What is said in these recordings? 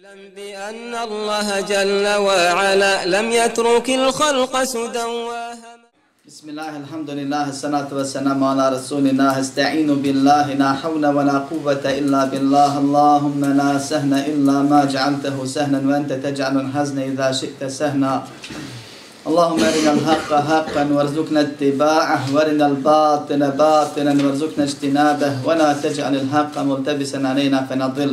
اعلم بأن الله جل وعلا لم يترك الخلق سدى بسم الله الحمد لله الصلاة والسلام على رسول الله. استعين بالله لا حول ولا قوة إلا بالله. اللهم لا سهل إلا ما جعلته سهلا وأنت تجعل الحزن إذا شئت سهلا اللهم أرنا الحق حقا وارزقنا اتباعه. وأرنا الباطل باطلا وارزقنا اجتنابه. ولا تجعل الحق ملتبسا علينا فنضل.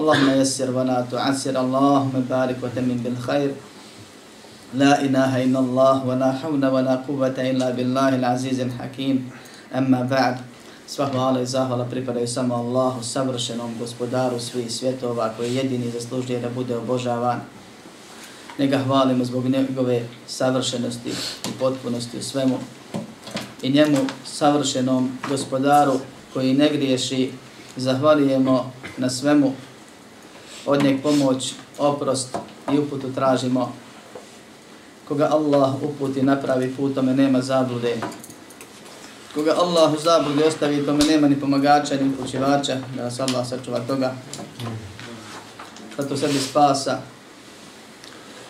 اللهم يسر ولا تعسر اللهم بارك وتمن بالخير لا إله إلا الله ولا حول ولا قوة إلا بالله العزيز الحكيم أما بعد Sva hvala i zahvala pripadaju samo Allahu, savršenom gospodaru svih svjetova koji jedini zaslužuje da bude obožavan. Nega hvalimo zbog njegove savršenosti i potpunosti u svemu. I njemu, savršenom gospodaru koji ne griješi, zahvalijemo na svemu od njeg pomoć, oprost i uputu tražimo. Koga Allah uputi napravi putome nema zablude. Koga Allah u zablude ostavi tome nema ni pomagača ni upućivača, da nas Allah sačuva toga. Zato sebi spasa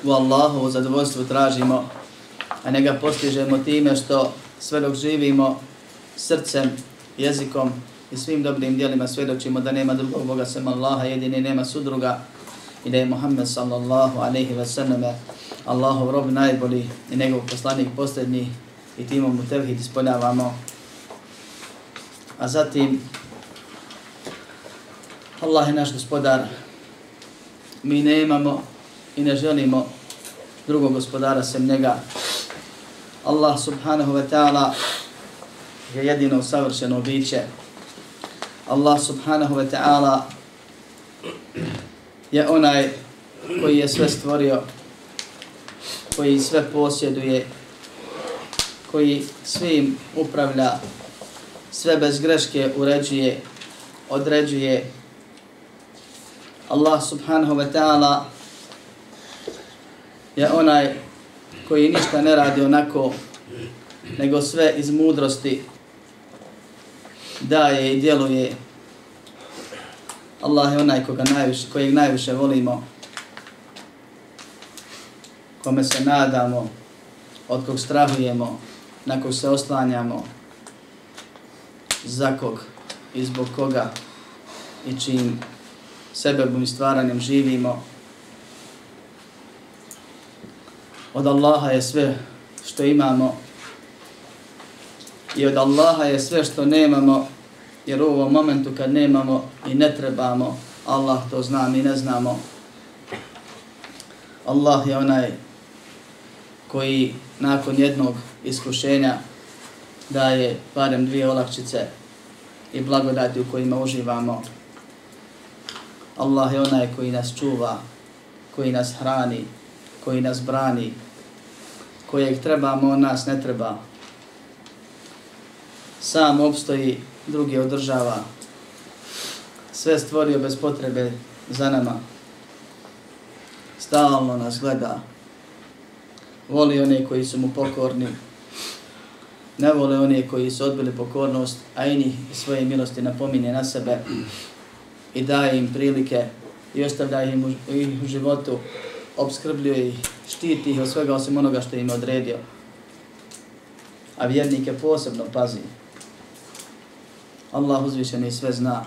u Allahu u zadovoljstvu tražimo, a ne ga postižemo time što sve dok živimo srcem, jezikom i svim dobrim dijelima svjedočimo da nema drugog Boga sem Allaha, jedini nema sudruga i da je Muhammed sallallahu alaihi ve sallam Allahov rob najbolji i njegov poslanik posljednji i timom mu tevhid ispoljavamo. A zatim Allah je naš gospodar. Mi nemamo i ne želimo drugog gospodara sem njega. Allah subhanahu wa ta'ala je jedino savršeno biće Allah subhanahu wa ta'ala je onaj koji je sve stvorio, koji sve posjeduje, koji svim upravlja, sve bez greške uređuje, određuje. Allah subhanahu wa ta'ala je onaj koji ništa ne radi onako, nego sve iz mudrosti daje i djeluje. Allah je onaj koga najviše, kojeg najviše volimo, kome se nadamo, od kog strahujemo, na kog se oslanjamo, za kog i zbog koga i čim sebebom i stvaranjem živimo. Od Allaha je sve što imamo i od Allaha je sve što nemamo, jer u ovom momentu kad nemamo i ne trebamo, Allah to zna, mi ne znamo. Allah je onaj koji nakon jednog iskušenja daje barem dvije olakšice i blagodati u kojima uživamo. Allah je onaj koji nas čuva, koji nas hrani, koji nas brani, kojeg trebamo, on nas ne treba sam obstoji, drugi održava. Sve stvorio bez potrebe za nama. Stalno nas gleda. Voli one koji su mu pokorni. Ne vole one koji su odbili pokornost, a i svoje milosti napominje na sebe i daje im prilike i ostavlja im u, u životu, obskrbljuje ih, štiti ih od svega osim onoga što im je odredio. A vjernike posebno pazi. Allah uzvišeni sve zna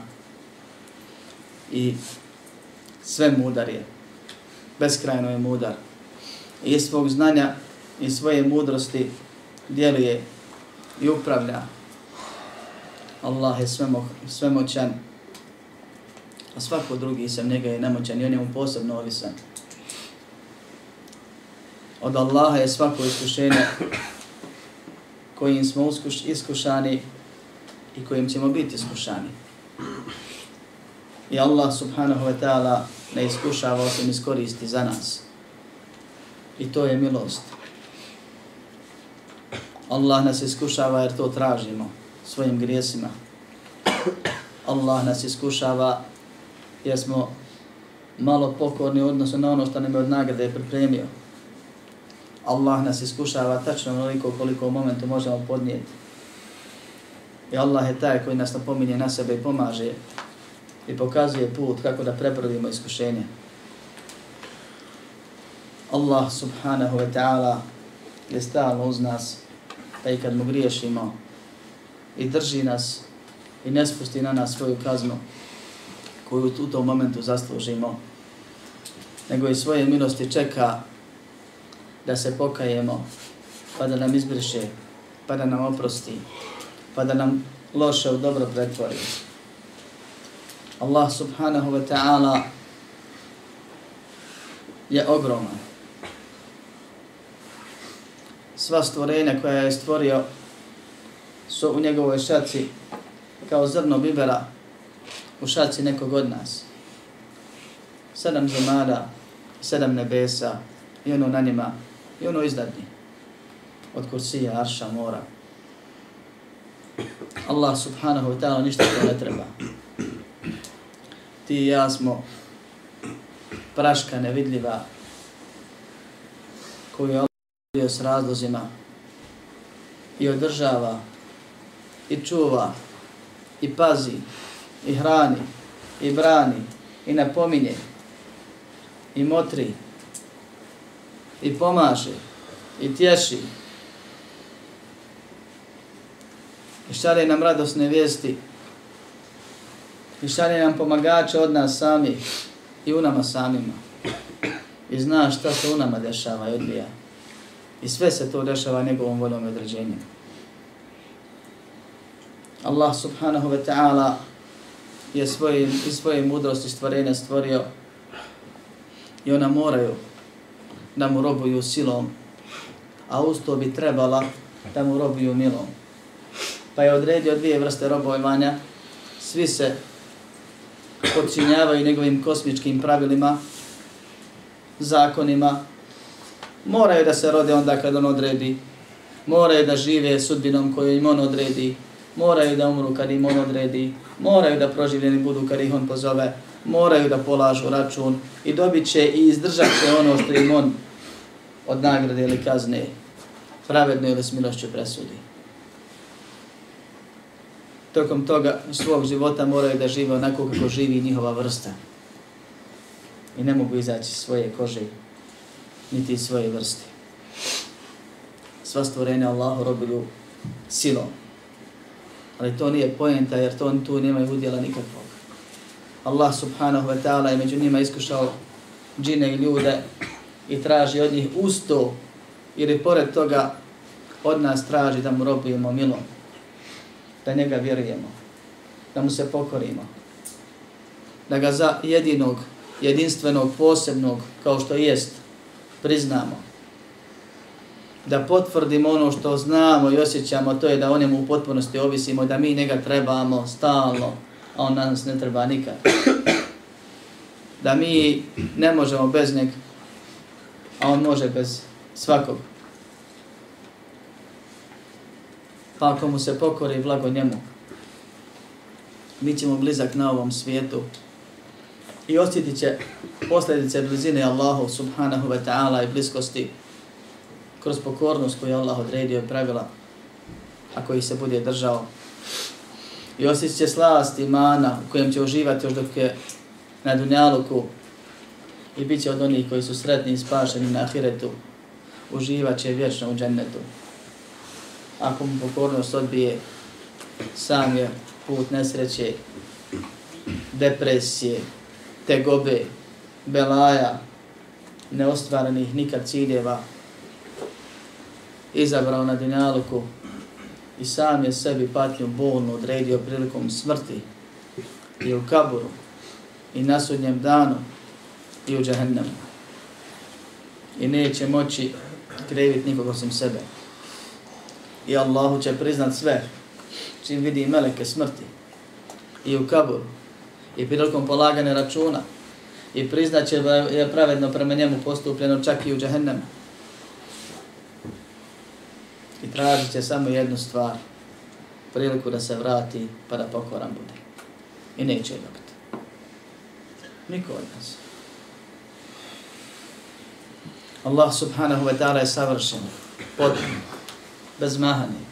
i sve mudar je. Beskrajno je mudar. I iz svog znanja i svoje mudrosti djeluje i upravlja. Allah je svemo, svemoćan, a svako drugi sam njega je nemoćan i on je mu posebno ovisan. Od Allaha je svako iskušenje kojim smo iskušani i kojim ćemo biti iskušani. I Allah subhanahu wa ta'ala ne iskušava osim iskoristi za nas. I to je milost. Allah nas iskušava jer to tražimo svojim grijesima. Allah nas iskušava jer smo malo pokorni odnosno na ono što nam je od nagrade pripremio. Allah nas iskušava tačno onoliko koliko u momentu možemo podnijeti. I Allah je taj koji nas napominje na sebe i pomaže i pokazuje put kako da prebrodimo iskušenje. Allah subhanahu wa ta'ala je stalno uz nas, pa i kad mu griješimo i drži nas i ne spusti na nas svoju kaznu koju u tom momentu zaslužimo, nego i svoje milosti čeka da se pokajemo, pa da nam izbriše, pa da nam oprosti, pa da nam loše u dobro pretvori. Allah subhanahu wa ta'ala je ogroman. Sva stvorenja koja je stvorio su u njegovoj šaci kao zrno bibera u šaci nekog od nas. Sedam zemara, sedam nebesa i ono na njima i ono izdadnji. Od kursija, arša, mora. Allah subhanahu wa ta'ala ništa to ne treba. Ti i ja smo praška nevidljiva koju je Allah s razlozima i održava i čuva i pazi i hrani i brani i napominje i motri i pomaže i tješi i šalje nam radosne vijesti. I šalje nam pomagače od nas sami i u nama samima. I zna šta se u nama dešava i odbija i sve se to dešava njegovom voljom i određenjem. Allah subhanahu wa ta'ala je svoje, i svoje mudrosti stvorenja stvorio. I ona moraju da mu robuju silom, a usto bi trebala da mu robuju milom. Pa je odredio dvije vrste robovanja, svi se podčinjavaju njegovim kosmičkim pravilima, zakonima, moraju da se rode onda kad on odredi, moraju da žive sudbinom koju im on odredi, moraju da umru kad im on odredi, moraju da proživljeni budu kad ih on pozove, moraju da polažu račun i dobit će i izdržat će ono što im on od nagrade ili kazne pravedno ili s milošću presudi. Tokom toga svog života moraju da žive onako kako živi njihova vrsta. I ne mogu izaći svoje kože, niti svoje vrste. Sva stvorenja Allahu robuju silom. Ali to nije pojenta jer to tu nemaju udjela nikakvog. Allah subhanahu wa ta'ala je među njima iskušao džine i ljude i traži od njih usto ili pored toga od nas traži da mu robimo milom, da njega vjerujemo, da mu se pokorimo, da ga za jedinog, jedinstvenog, posebnog, kao što jest, priznamo, da potvrdimo ono što znamo i osjećamo, to je da o njemu u potpunosti ovisimo, da mi njega trebamo stalno, a on nas ne treba nikad. Da mi ne možemo bez njega, a on može bez svakog. Pa ako mu se pokori blago njemu, mi ćemo blizak na ovom svijetu i osjetit će posljedice blizine Allahu subhanahu wa ta'ala i bliskosti kroz pokornost koju Allah odredio i pravila, a koji se bude držao. I osjetit će slast imana u kojem će uživati još dok je na dunjaluku i bit će od onih koji su sretni i spašeni na ahiretu, uživat će vječno u džennetu. Ako mu pokornost odbije, sam je put nesreće, depresije, tegobe, belaja, neostvarenih nikad ciljeva, izabrao na dinjaluku i sam je sebi patnju bolnu odredio prilikom smrti i u kaburu i na sudnjem danu i u džahennemu. I neće moći kreviti nikog osim sebe. I Allahu će priznat sve čim vidi meleke smrti i u kaburu i prilikom polagane računa i priznaće da je pravedno prema njemu postupljeno čak i u džahennemu. I tražit će samo jednu stvar, priliku da se vrati pa da pokoran bude. I neće dobiti. Niko od nas. Allah subhanahu wa ta'ala je savršen, potpuno, bez mahani.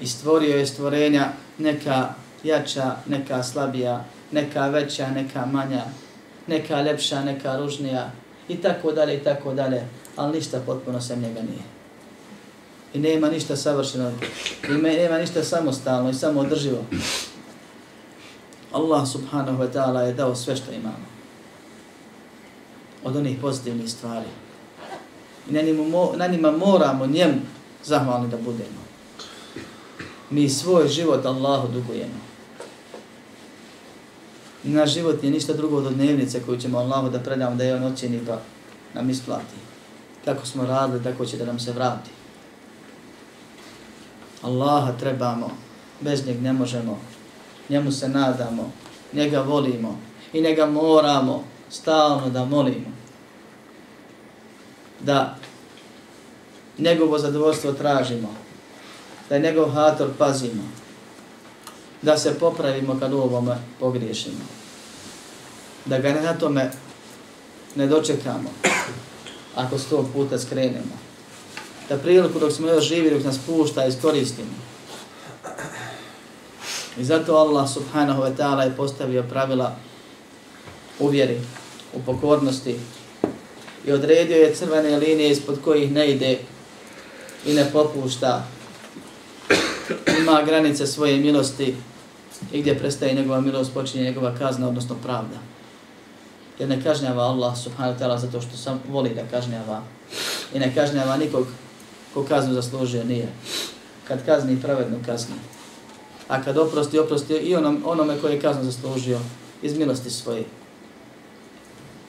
I stvorio je stvorenja neka jača, neka slabija, neka veća, neka manja, neka lepša, neka ružnija i tako dalje i tako dalje, ali ništa potpuno sem njega nije. I nema ništa savršeno, i nema ništa samostalno i samoodrživo. Allah subhanahu wa ta'ala je dao sve što imamo. Od onih pozitivnih stvari. I na njima, na njima moramo njemu zahvalni da budemo. Mi svoj život Allahu dugujemo. Naš život je ništa drugo od dnevnice koju ćemo Allahu da predamo da je on ocjeni pa nam isplati. Kako smo radili, tako će da nam se vrati. Allaha trebamo, bez njeg ne možemo, njemu se nadamo, njega volimo i njega moramo stalno da molimo. Da njegovo zadovoljstvo tražimo, da njegov hator pazimo, da se popravimo kad u ovome pogriješimo. Da ga na tome ne dočekamo, ako sto puta skrenemo. Da priliku dok smo još živi, dok nas pušta, iskoristimo. I zato Allah subhanahu wa ta'ala je postavio pravila u vjeri, u pokornosti i odredio je crvene linije ispod kojih ne ide i ne popušta. Ima granice svoje milosti i gdje prestaje njegova milost, počinje njegova kazna, odnosno pravda. Jer ne kažnjava Allah subhanahu wa ta'ala zato što sam voli da kažnjava. I ne kažnjava nikog ko kaznu zaslužio, nije. Kad kazni pravedno kazni. A kad oprosti, oprosti i onom, onome koji je kaznu zaslužio iz milosti svoje.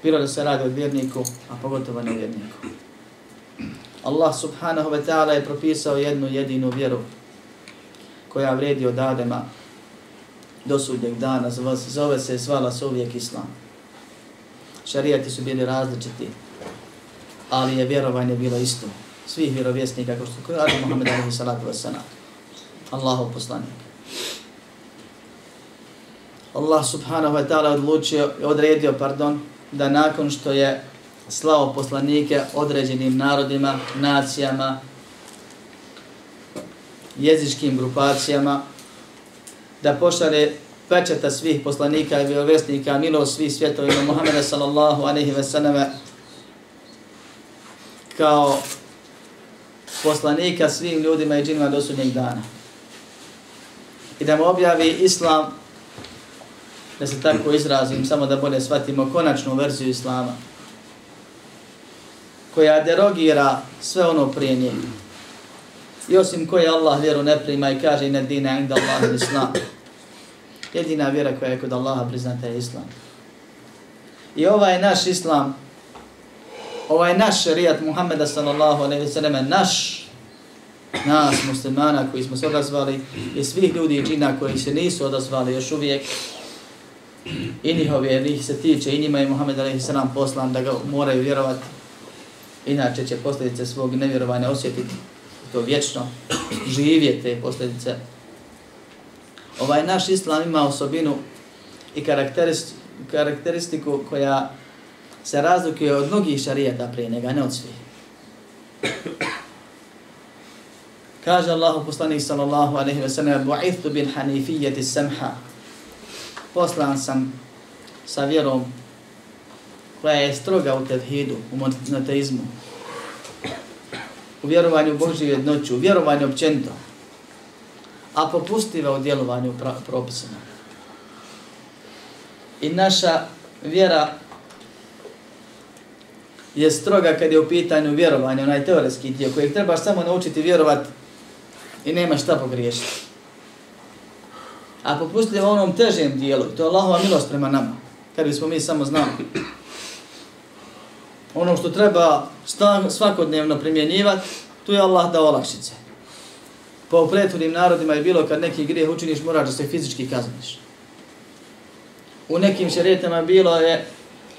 Bilo da se radi o vjerniku, a pogotovo ne vjerniku. Allah subhanahu wa ta'ala je propisao jednu jedinu vjeru koja vredi od Adema do sudnjeg dana, zove se zvala se uvijek Islam. Šarijati su bili različiti, ali je vjerovanje bilo isto. Svih vjerovjesnika, kao što je Adam Muhammed alaihi salatu wa sallam. Allahu poslanik. Allah subhanahu wa ta'ala odlučio, odredio, pardon, da nakon što je slao poslanike određenim narodima, nacijama, jezičkim grupacijama, da pošare pečeta svih poslanika i vjerovjesnika, milo svih svjetovima Muhammeda sallallahu alaihi ve sallame, kao poslanika svim ljudima i džinima do sudnjeg dana. I da mu objavi islam, da se tako izrazim, samo da bolje shvatimo konačnu verziju islama, koja derogira sve ono prije nje. I osim koje Allah vjeru ne prima i kaže ne dina inda Allah islam. Jedina vjera koja je kod Allaha priznata je islam. I ovaj naš islam, ovaj naš šerijat Muhammeda sallallahu alaihi wa sallam, naš, nas muslimana koji smo se odazvali i svih ljudi i džina koji se nisu odazvali još uvijek, i njihove, jer ih se tiče, i njima je Muhammed a.s. poslan da ga moraju vjerovati, inače će posljedice svog nevjerovanja osjetiti to vječno, živje te posljedice. Ovaj naš islam ima osobinu i karakteristiku koja se razlikuje od mnogih šarijata prije njega, ne od svih. Kaže Allahu poslanik sallallahu alaihi wa sallam Bu'ithu bil hanifijeti samha Poslan sam sa vjerom koja je stroga u tevhidu, u monoteizmu, u vjerovanju u Božju jednoću, u vjerovanju općenito, a popustiva u djelovanju propisima. I naša vjera je stroga kad je u pitanju vjerovanja, onaj teoretski dio kojeg trebaš samo naučiti vjerovat i nema šta pogriješiti. A popustiva u onom težem dijelu, to je Allahova milost prema nama, kad bismo mi samo znali ono što treba svakodnevno primjenjivati, tu je Allah da olakšice. Po prethodnim narodima je bilo kad neki grijeh učiniš, moraš da se fizički kazniš. U nekim šerijetama bilo je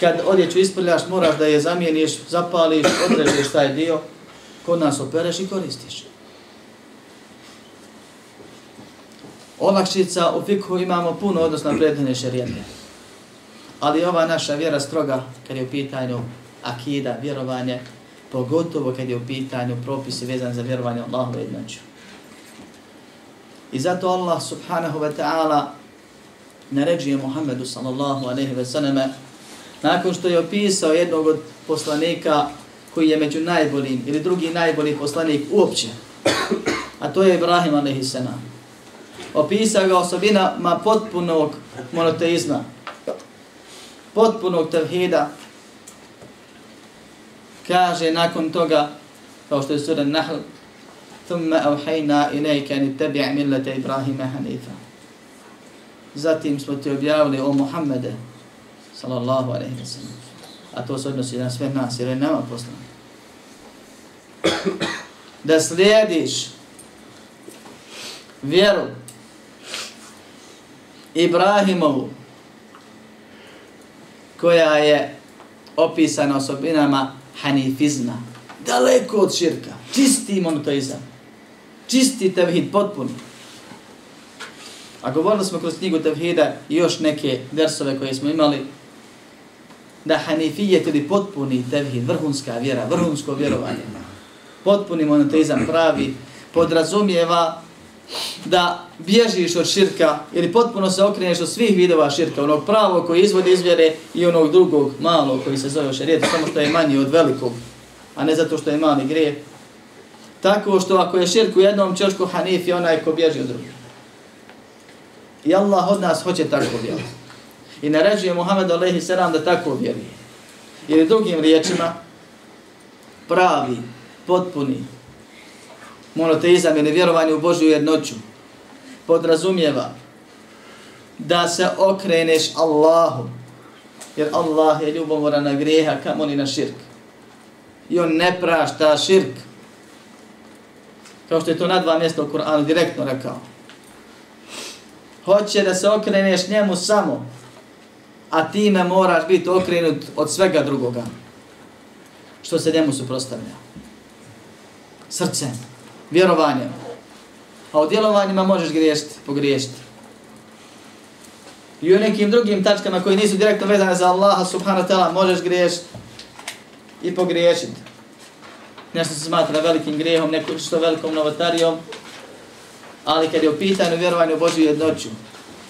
kad odjeću isprljaš, moraš da je zamijeniš, zapališ, odrežeš taj dio, kod nas opereš i koristiš. Olakšica u fikhu imamo puno odnosno na predine šerijete. Ali ova naša vjera stroga kad je u pitanju akida, vjerovanje, pogotovo kad je u pitanju propisi vezan za vjerovanje Allahu jednoću. I zato Allah subhanahu wa ta'ala naređuje Muhammedu sallallahu alaihi wa sallame nakon što je opisao jednog od poslanika koji je među najboljim ili drugi najbolji poslanik uopće, a to je Ibrahim alaihi sallam. Opisao ga osobinama potpunog monoteizma, potpunog tevhida, kaže nakon toga, kao što je sura Nahl, ثم أوحينا إليك أن اتبع ملة إبراهيم حنيفا Zatim smo ti objavili o Muhammede, sallallahu alaihi wa sallam. A to se odnosi na sve nas, jer je nama poslan. Da slijediš vjeru Ibrahimovu, koja je opisana osobinama hanifizma, daleko od širka, čisti monoteizam, čisti tevhid potpuno. A govorili smo kroz knjigu tevhida i još neke versove koje smo imali, da hanifijet ili potpuni tevhid, vrhunska vjera, vrhunsko vjerovanje, potpuni monoteizam pravi, podrazumijeva da bježiš od širka ili potpuno se okreneš od svih vidova širka, onog pravog koji izvodi iz vjere i onog drugog malog koji se zove šarijet, samo što je manji od velikog, a ne zato što je mali grijeh. Tako što ako je širk u jednom čošku hanif je onaj ko bježi od drugog. I Allah od nas hoće tako vjerati. I naređuje Muhammed alaihi selam da tako vjeruje. Ili drugim riječima, pravi, potpuni, monoteizam ili vjerovanje u Božju jednoću podrazumijeva da se okreneš Allahu, jer Allah je ljubomoran na grijeha, kamo ni na širk. I on ne prašta širk. Kao što je to na dva mjesta u Kur'anu direktno rekao. Hoće da se okreneš njemu samo, a time moraš biti okrenut od svega drugoga. Što se njemu suprostavlja. Srcem vjerovanjem. A u djelovanjima možeš griješiti, pogriješiti. I u nekim drugim tačkama koji nisu direktno vezane za Allaha subhanahu wa ta'ala možeš griješiti i pogriješiti. Nešto se smatra velikim grijehom, neko što velikom novotarijom, ali kad je u pitanju vjerovanja u Božju jednoću,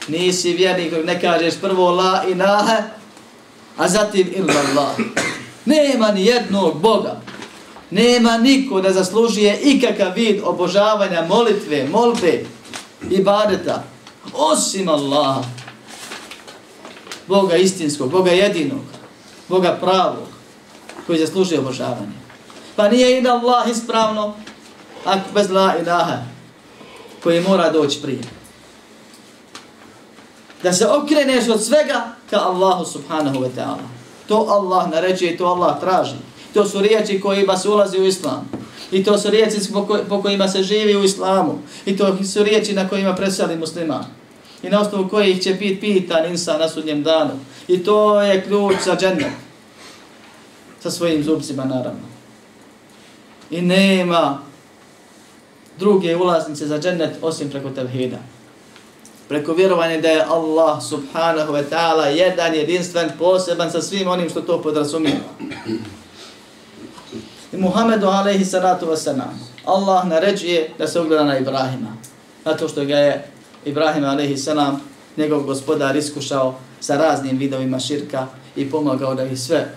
nisi vjernik ne kažeš prvo la ilaha, a zatim illa Allah. Nema ni jednog Boga, Nema niko da zaslužuje ikakav vid obožavanja molitve, molbe i badeta, osim Allaha. Boga istinskog, Boga jedinog, Boga pravog, koji zaslužuje obožavanje. Pa nije i Allah ispravno, ako bez la ilaha, koji mora doći prije. Da se okreneš od svega ka Allahu subhanahu wa ta'ala. To Allah naređuje i to Allah traži. To su riječi kojima se ulazi u islam. I to su riječi po, kojima se živi u islamu. I to su riječi na kojima preseli musliman. I na osnovu kojih će biti pitan insa na sudnjem danu. I to je ključ za džennet. Sa svojim zubcima naravno. I nema druge ulaznice za džennet osim preko tevhida. Preko vjerovanja da je Allah subhanahu wa ta'ala jedan, jedinstven, poseban sa svim onim što to podrazumije. I Muhammedu alaihi salatu wasalam, Allah naređuje da se ugleda na Ibrahima. Zato što ga je Ibrahim alaihi salam, njegov gospodar iskušao sa raznim vidovima širka i pomagao da ih sve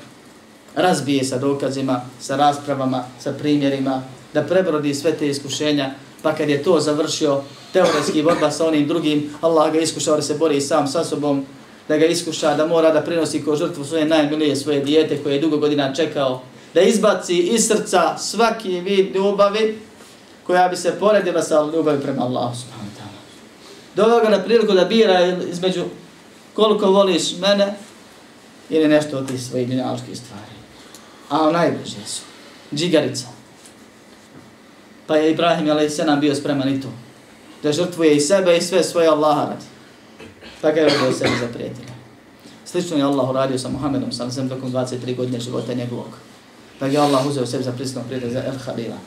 razbije sa dokazima, sa raspravama, sa primjerima, da prebrodi sve te iskušenja, pa kad je to završio teoretski borba sa onim drugim, Allah ga iskušao da se bori sam sa sobom, da ga iskuša da mora da prinosi ko žrtvu svoje najmilije svoje dijete koje je dugo godina čekao da izbaci iz srca svaki vid ljubavi koja bi se poredila sa ljubavi prema Allahu subhanahu wa ta'ala. Doveo ga na priliku da bira između koliko voliš mene ili nešto od tih svojih dunjaličkih stvari. A on najbliže su. Džigarica. Pa je Ibrahim a.s. bio spreman i to. Da žrtvuje i sebe i sve svoje Allaha radi. Pa ga je ovo sebi zaprijetilo. Slično je Allah uradio sa Muhammedom sam sam tokom 23 godine života njegovog. Pa da ga Allah uzeo sebi za prisnog prijatelja za El Halila.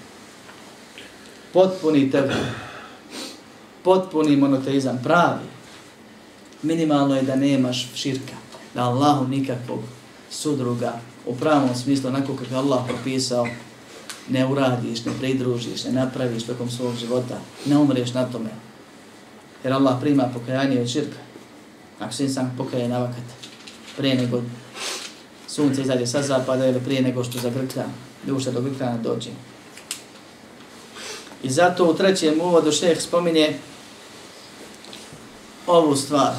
Potpuni tebe. Potpuni monoteizam. Pravi. Minimalno je da nemaš širka. Da Allahu nikakvog sudruga u pravom smislu, onako kako Allah propisao, ne uradiš, ne pridružiš, ne napraviš tokom svog života, ne umreš na tome. Jer Allah prima pokajanje od širka. Ako se insan pokaje na vakat, prije nego sunce izađe sa zapada ili prije nego što zagrklja, duša do grkljana dođe. I zato u trećem uvodu šeheh spominje ovu stvar.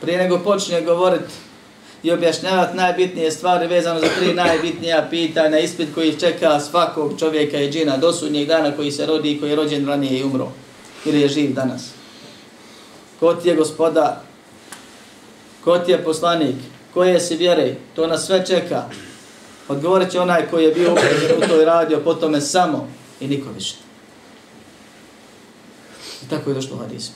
Prije nego počne govoriti i objašnjavati najbitnije stvari vezano za tri najbitnija pitanja, ispit koji čeka svakog čovjeka i džina do sudnjeg dana koji se rodi i koji je rođen ranije i umro ili je živ danas. Ko ti je gospoda? Ko ti je poslanik? Koje si vjere? To nas sve čeka. Odgovorit će onaj koji je bio upređen u toj radio, po tome samo i niko više. I tako je došlo u hadisu.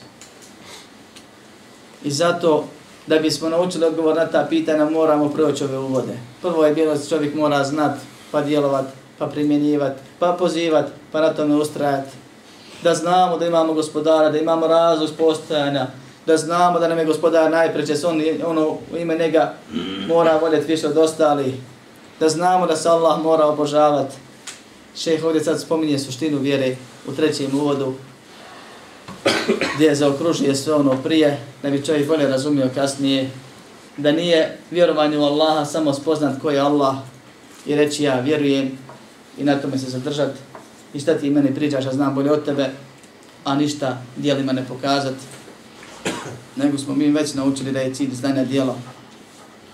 I zato da bismo naučili odgovor na ta pitanja, moramo proći ove uvode. Prvo je bilo da čovjek mora znat, pa djelovat, pa primjenjivat, pa pozivat, pa na tome ustrajati. Da znamo da imamo gospodara, da imamo razlog postojanja, da znamo da nam je gospodar najpreće, on, ono, u ime njega mora voljeti više od ostalih. Da znamo da se Allah mora obožavati. Šeh ovdje sad spominje suštinu vjere u trećem uvodu, gdje je zaokružuje sve ono prije, da bi čovjek bolje razumio kasnije, da nije vjerovanje u Allaha samo spoznat ko je Allah i reći ja vjerujem i na tome se zadržati i šta ti meni pričaš, ja znam bolje od tebe, a ništa dijelima ne pokazati nego smo mi već naučili da je cilj znanja dijela,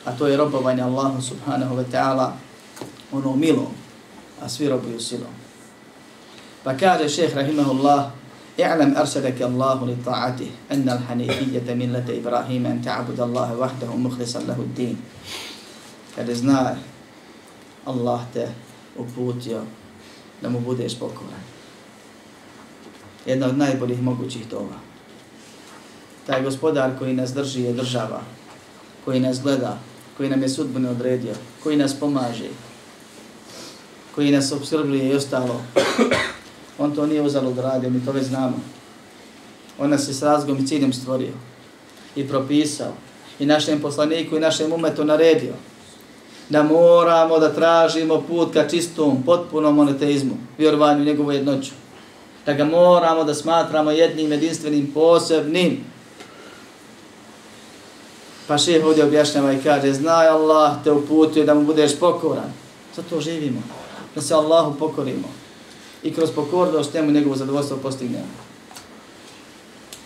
a to je robovanje Allahu subhanahu wa ta'ala ono milom, a svi robuju silom. Pa kaže šeheh rahimahullah, اعلم أرسلك الله لطاعته أن الحنيفية ملة إبراهيم أن تعبد الله وحده مخلصا له الدين kada zna Allah te uputio da mu budeš pokoran. Jedna od najboljih mogućih dova. Taj gospodar koji nas drži je država, koji nas gleda, koji nam je sudbeno odredio, koji nas pomaže, koji nas obskrbljuje i ostalo, On to nije uzalo da radi, mi to već znamo. On nas je s razgom i ciljem stvorio i propisao i našem poslaniku i našem umetu naredio da moramo da tražimo put ka čistom, potpunom monoteizmu, vjerovanju njegovu jednoću. Da ga moramo da smatramo jednim, jedinstvenim, posebnim. Pa šeh ovdje objašnjava i kaže, znaj Allah te uputuje da mu budeš pokoran. Zato živimo, da se Allahu pokorimo i kroz pokornost njemu njegovo zadovoljstvo postignemo.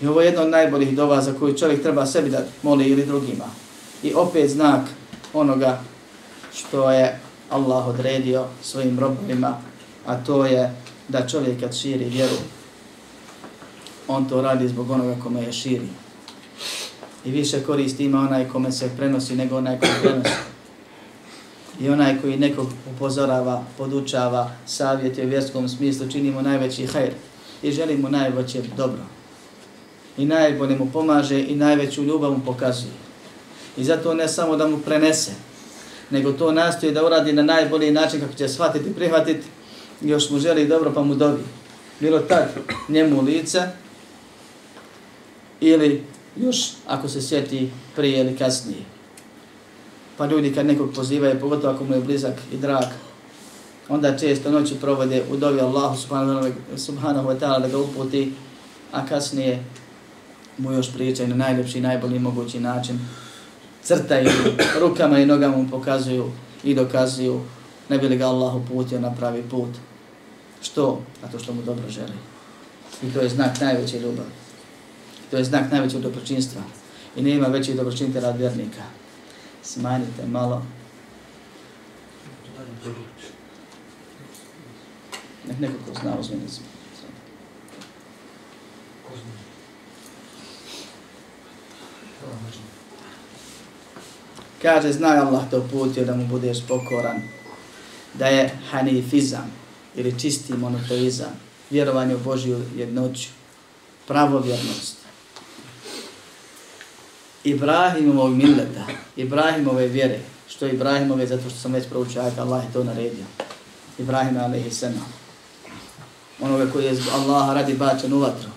I ovo je jedno od najboljih dova za koju čovjek treba sebi da moli ili drugima. I opet znak onoga što je Allah odredio svojim robovima, a to je da čovjek kad širi vjeru, on to radi zbog onoga kome je širi. I više koristi ima onaj kome se prenosi nego onaj koji prenosi i onaj koji nekog upozorava, podučava, savjet u vjerskom smislu, činimo najveći hajr i želimo najveće dobro. I najbolje mu pomaže i najveću ljubav mu pokazuje. I zato ne samo da mu prenese, nego to nastoji da uradi na najbolji način kako će shvatiti i prihvatiti, još mu želi dobro pa mu dobi. Bilo tad njemu lice ili još ako se sjeti prije ili kasnije. Pa ljudi kad nekog pozivaju, pogotovo ako mu je blizak i drag, onda često noći provode u dovi Allahu subhanahu wa ta'ala da ga uputi, a kasnije mu još pričaju na najljepši i najbolji mogući način. Crtaju rukama i nogama mu pokazuju i dokazuju ne bi li ga Allah uputio na pravi put. Što? A to što mu dobro želi. I to je znak najveće ljubavi. To je znak najvećeg dobročinstva. I nema većih dobročinitelja od vjernika smanjite malo. Nek neko ko zna uzmeni se. Kaže, znaj Allah te uputio da mu budeš pokoran, da je hanifizam ili čisti monoteizam, vjerovanje u Božju jednoću, pravovjernost, Ibrahimovog milleta, Ibrahimove vjere, što je Ibrahimove, zato što sam već proučio ajta, Allah je to naredio. Ibrahim alaihi sallam. Onoga koji je Allah radi bačen u vatru.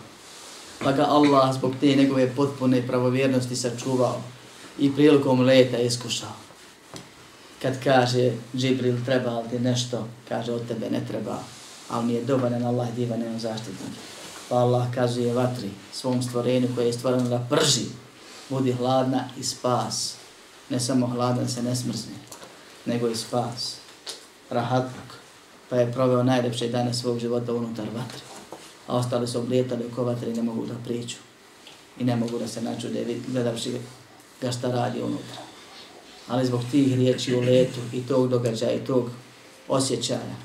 Pa ga Allah zbog te njegove potpune pravovjernosti sačuvao i prilikom leta iskušao. Kad kaže Džibril treba li ti nešto, kaže od tebe ne treba, ali mi je dobanan Allah divan nemam zaštitnog. Pa Allah kaže vatri svom stvorenju koje je stvoreno da prži, budi hladna i spas. Ne samo hladan se ne smrzne, nego i spas. Rahatluk. Pa je proveo najljepše dane svog života unutar vatre. A ostali su oblijetali oko vatre i ne mogu da priču. I ne mogu da se načude gledavši ga šta radi unutra. Ali zbog tih riječi u letu i tog događaja i tog osjećaja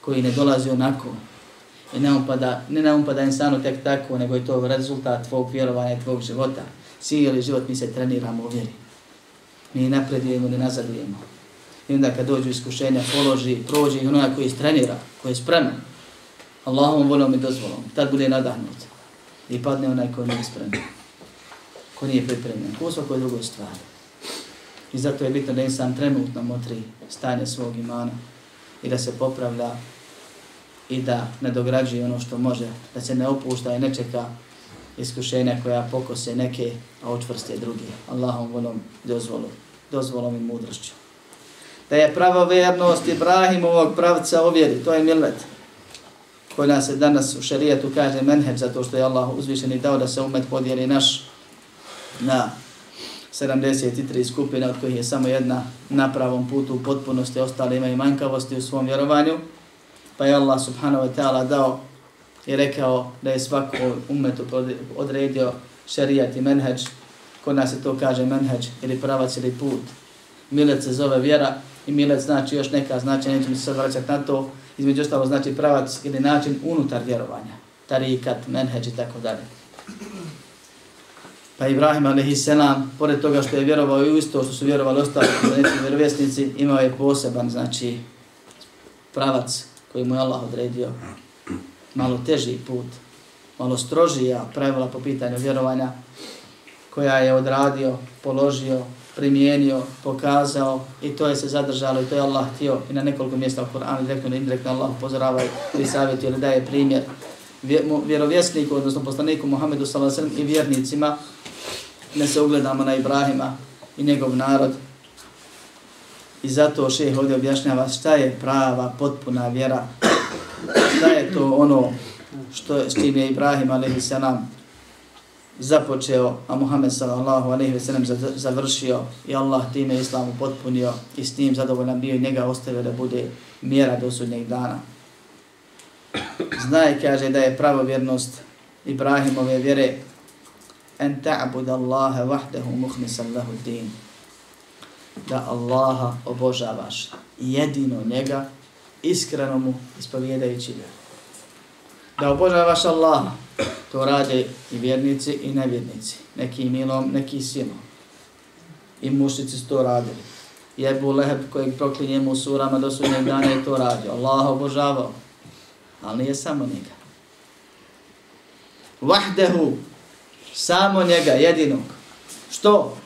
koji ne dolazi onako i ne upada, ne ne upada insanu tek tako, nego je to rezultat tvog vjerovanja i tvog života. Cijeli život mi se treniramo u vjeri. Mi napredujemo ne nazadujemo. I onda kad dođu iskušenja, položi, prođe i onaj koji istrenira, koji je spreman, Allahom volom i dozvolom, tad bude nadahnut. I padne onaj koji nije spreman ko nije pripremljen, u svakoj drugoj stvari. I zato je bitno da insan trenutno motri stanje svog imana i da se popravlja i da ne dograđuje ono što može, da se ne opušta i ne čeka iskušenja koja pokose neke, a očvrste druge. Allahom volom dozvolom, dozvolom i mudrošću. Da je prava vernost Ibrahimovog pravca ovjeri, to je millet koji nas se danas u šarijetu kaže menheb, zato što je Allah uzvišen i dao da se umet podijeli naš na 73 skupine, od kojih je samo jedna na pravom putu u potpunosti, ostale imaju manjkavosti u svom vjerovanju. Pa je Allah subhanahu wa ta'ala dao i rekao da je svako umetu odredio šerijat i menheđ. Kod nas se to kaže menheđ ili pravac ili put. Milet se zove vjera i milet znači još neka značenja, nećemo se sad vraćati na to. Između ostalo znači pravac ili način unutar vjerovanja. Tarikat, menheđ i tako dalje. Pa Ibrahim a.s. pored toga što je vjerovao i isto što su vjerovali ostali neki vjerovjesnici, imao je poseban, znači, pravac koji mu je Allah odredio. Malo teži put, malo strožija pravila po pitanju vjerovanja koja je odradio, položio, primijenio, pokazao i to je se zadržalo i to je Allah htio i na nekoliko mjesta u Koranu direktno ili indirektno Allah upozorava i savjetuje ili daje primjer vjerovjesniku, odnosno poslaniku Muhammedu s.a.v. i vjernicima ne se ugledamo na Ibrahima i njegov narod. I zato šeh ovdje objašnjava šta je prava, potpuna vjera. Šta je to ono što, s čim je Ibrahim a.s. započeo, a Muhammed sallallahu alaihi sellem završio i Allah time islamu potpunio i s tim zadovoljan bio i njega ostavio da bude mjera do sudnjeg dana. Znaje, kaže, da je pravovjernost Ibrahimove vjere en ta'bud Allahe vahdehu mukhlishan lahu din da Allaha obožavaš jedino njega iskreno mu ispovjedajući ga da obožavaš Allaha to rade i vjernici i nevjernici neki milom neki silom i mušnici su to radili Jebu Leheb kojeg proklinjemo u surama do sudnjeg dana je to radio Allah obožavao ali nije samo njega Vahdehu, Samo njega, jedinog. Što?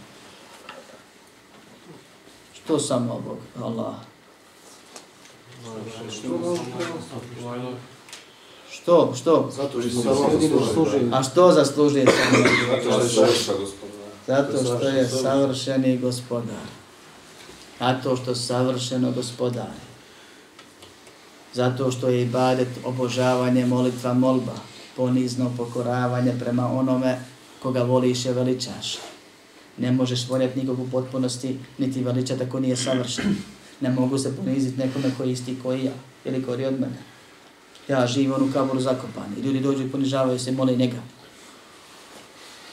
Što samo Bog? Allah. Što? Što? Zato što samo A što zaslužuje samo Zato što je savršeni gospodar. Zato što savršeno gospodar. Zato što je ibadet obožavanje, molitva, molba, ponizno pokoravanje prema onome koga voliš je veličaš. Ne možeš voljeti nikog u potpunosti, niti veličati ako nije savršen. Ne mogu se poniziti nekome koji isti koji ja, ili koji od mene. Ja živim ono u kaboru ono zakopan i ljudi dođu i ponižavaju se i mole njega.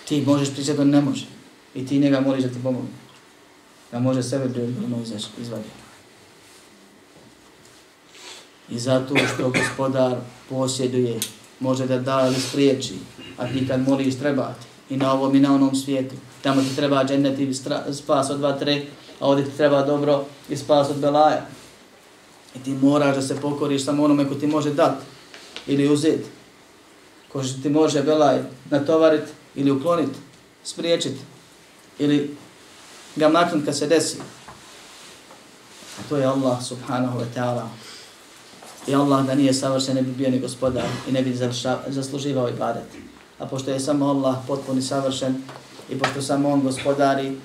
Ti možeš pričati, on ne može. I ti njega moliš da ti pomogne. Da može sebe bilo ono izvaditi. I zato što gospodar posjeduje, može da da ili spriječi, a ti kad moliš trebati i na ovom i na onom svijetu. Tamo ti treba džennet i spas od dva, tre, a ovdje ti treba dobro i spas od belaja. I ti moraš da se pokoriš samo onome ko ti može dat ili uzeti. Ko ti može belaj natovarit ili uklonit, spriječit. ili ga maknut kad se desi. A to je Allah subhanahu wa ta'ala. I Allah da nije savršen ne bi bio ni gospodar i ne bi zasluživao ibadet. A pošto je samo Allah potpuni savršen i pošto samo on gospodari,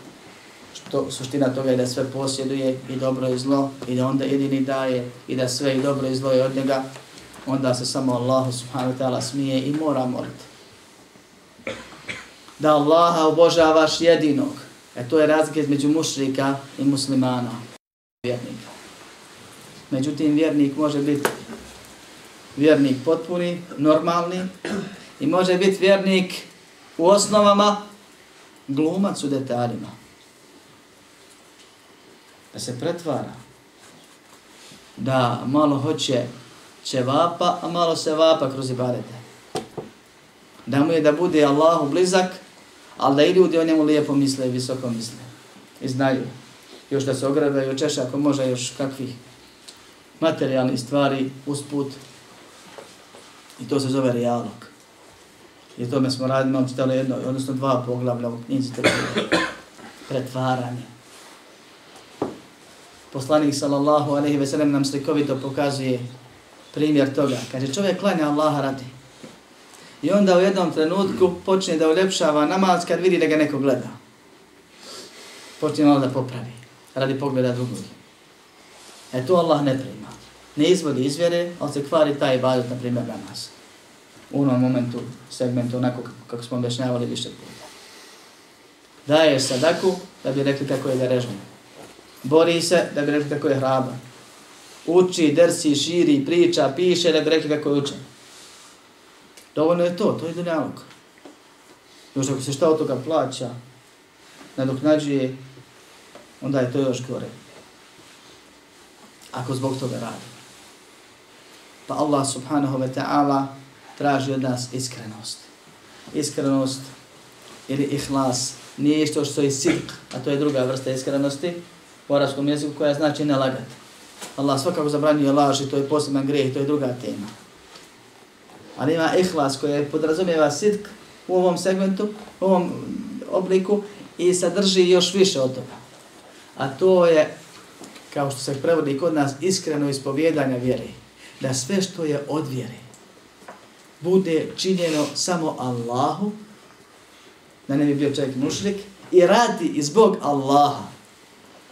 to, suština toga je da sve posjeduje i dobro i zlo i da onda jedini daje i da sve i dobro i zlo je od njega, onda se samo Allah subhanahu wa ta'ala smije i mora moliti. Da Allaha obožavaš jedinog. E to je razlika između mušrika i muslimana, vjernika. Međutim, vjernik može biti vjernik potpuni, normalni i može biti vjernik u osnovama glumac u detaljima. Da se pretvara. Da malo hoće ćevapa, a malo se vapa kroz ibadete. Da mu je da bude Allahu blizak, ali da i ljudi o njemu lijepo misle i visoko misle. I znaju. Još da se ogrebaju češa ako može još kakvih materijalnih stvari usput. I to se zove realog. I tome smo radili, imam čitali jedno, odnosno dva poglavlja u knjizi pretvaranje. Poslanik sallallahu alejhi ve sellem nam slikovito pokazuje primjer toga. Kaže čovjek klanja Allaha radi. I onda u jednom trenutku počne da uljepšava namaz kad vidi da ga neko gleda. Počne malo da popravi. Radi pogleda drugog. E to Allah ne prima. Ne izvodi izvjere, ali se kvari taj ibadet, na primjer, namaz. U onom momentu, segmentu, onako kako smo objašnjavali više puta. Daje sadaku da bi rekli kako je da režno. Bori se da bi rekli kako je hraban. Uči, dersi, širi, priča, piše da bi rekli kako je učen. Dovoljno je to, to je dunjalog. Još ako se šta od toga plaća, nadoknađuje, onda je to još gore. Ako zbog toga radi. Pa Allah subhanahu wa ta'ala traži od nas iskrenost. Iskrenost ili ihlas nije isto što je sidq, a to je druga vrsta iskrenosti u arabskom jeziku koja znači ne lagati. Allah svakako zabranjuje laži, to je poseban greh, to je druga tema ali ima ihlas koje podrazumijeva sidk u ovom segmentu, u ovom obliku i sadrži još više od toga. A to je, kao što se prevodi kod nas, iskreno ispovjedanje vjere. Da sve što je od vjere bude činjeno samo Allahu, da ne bi bio čovjek mušrik, i radi i zbog Allaha.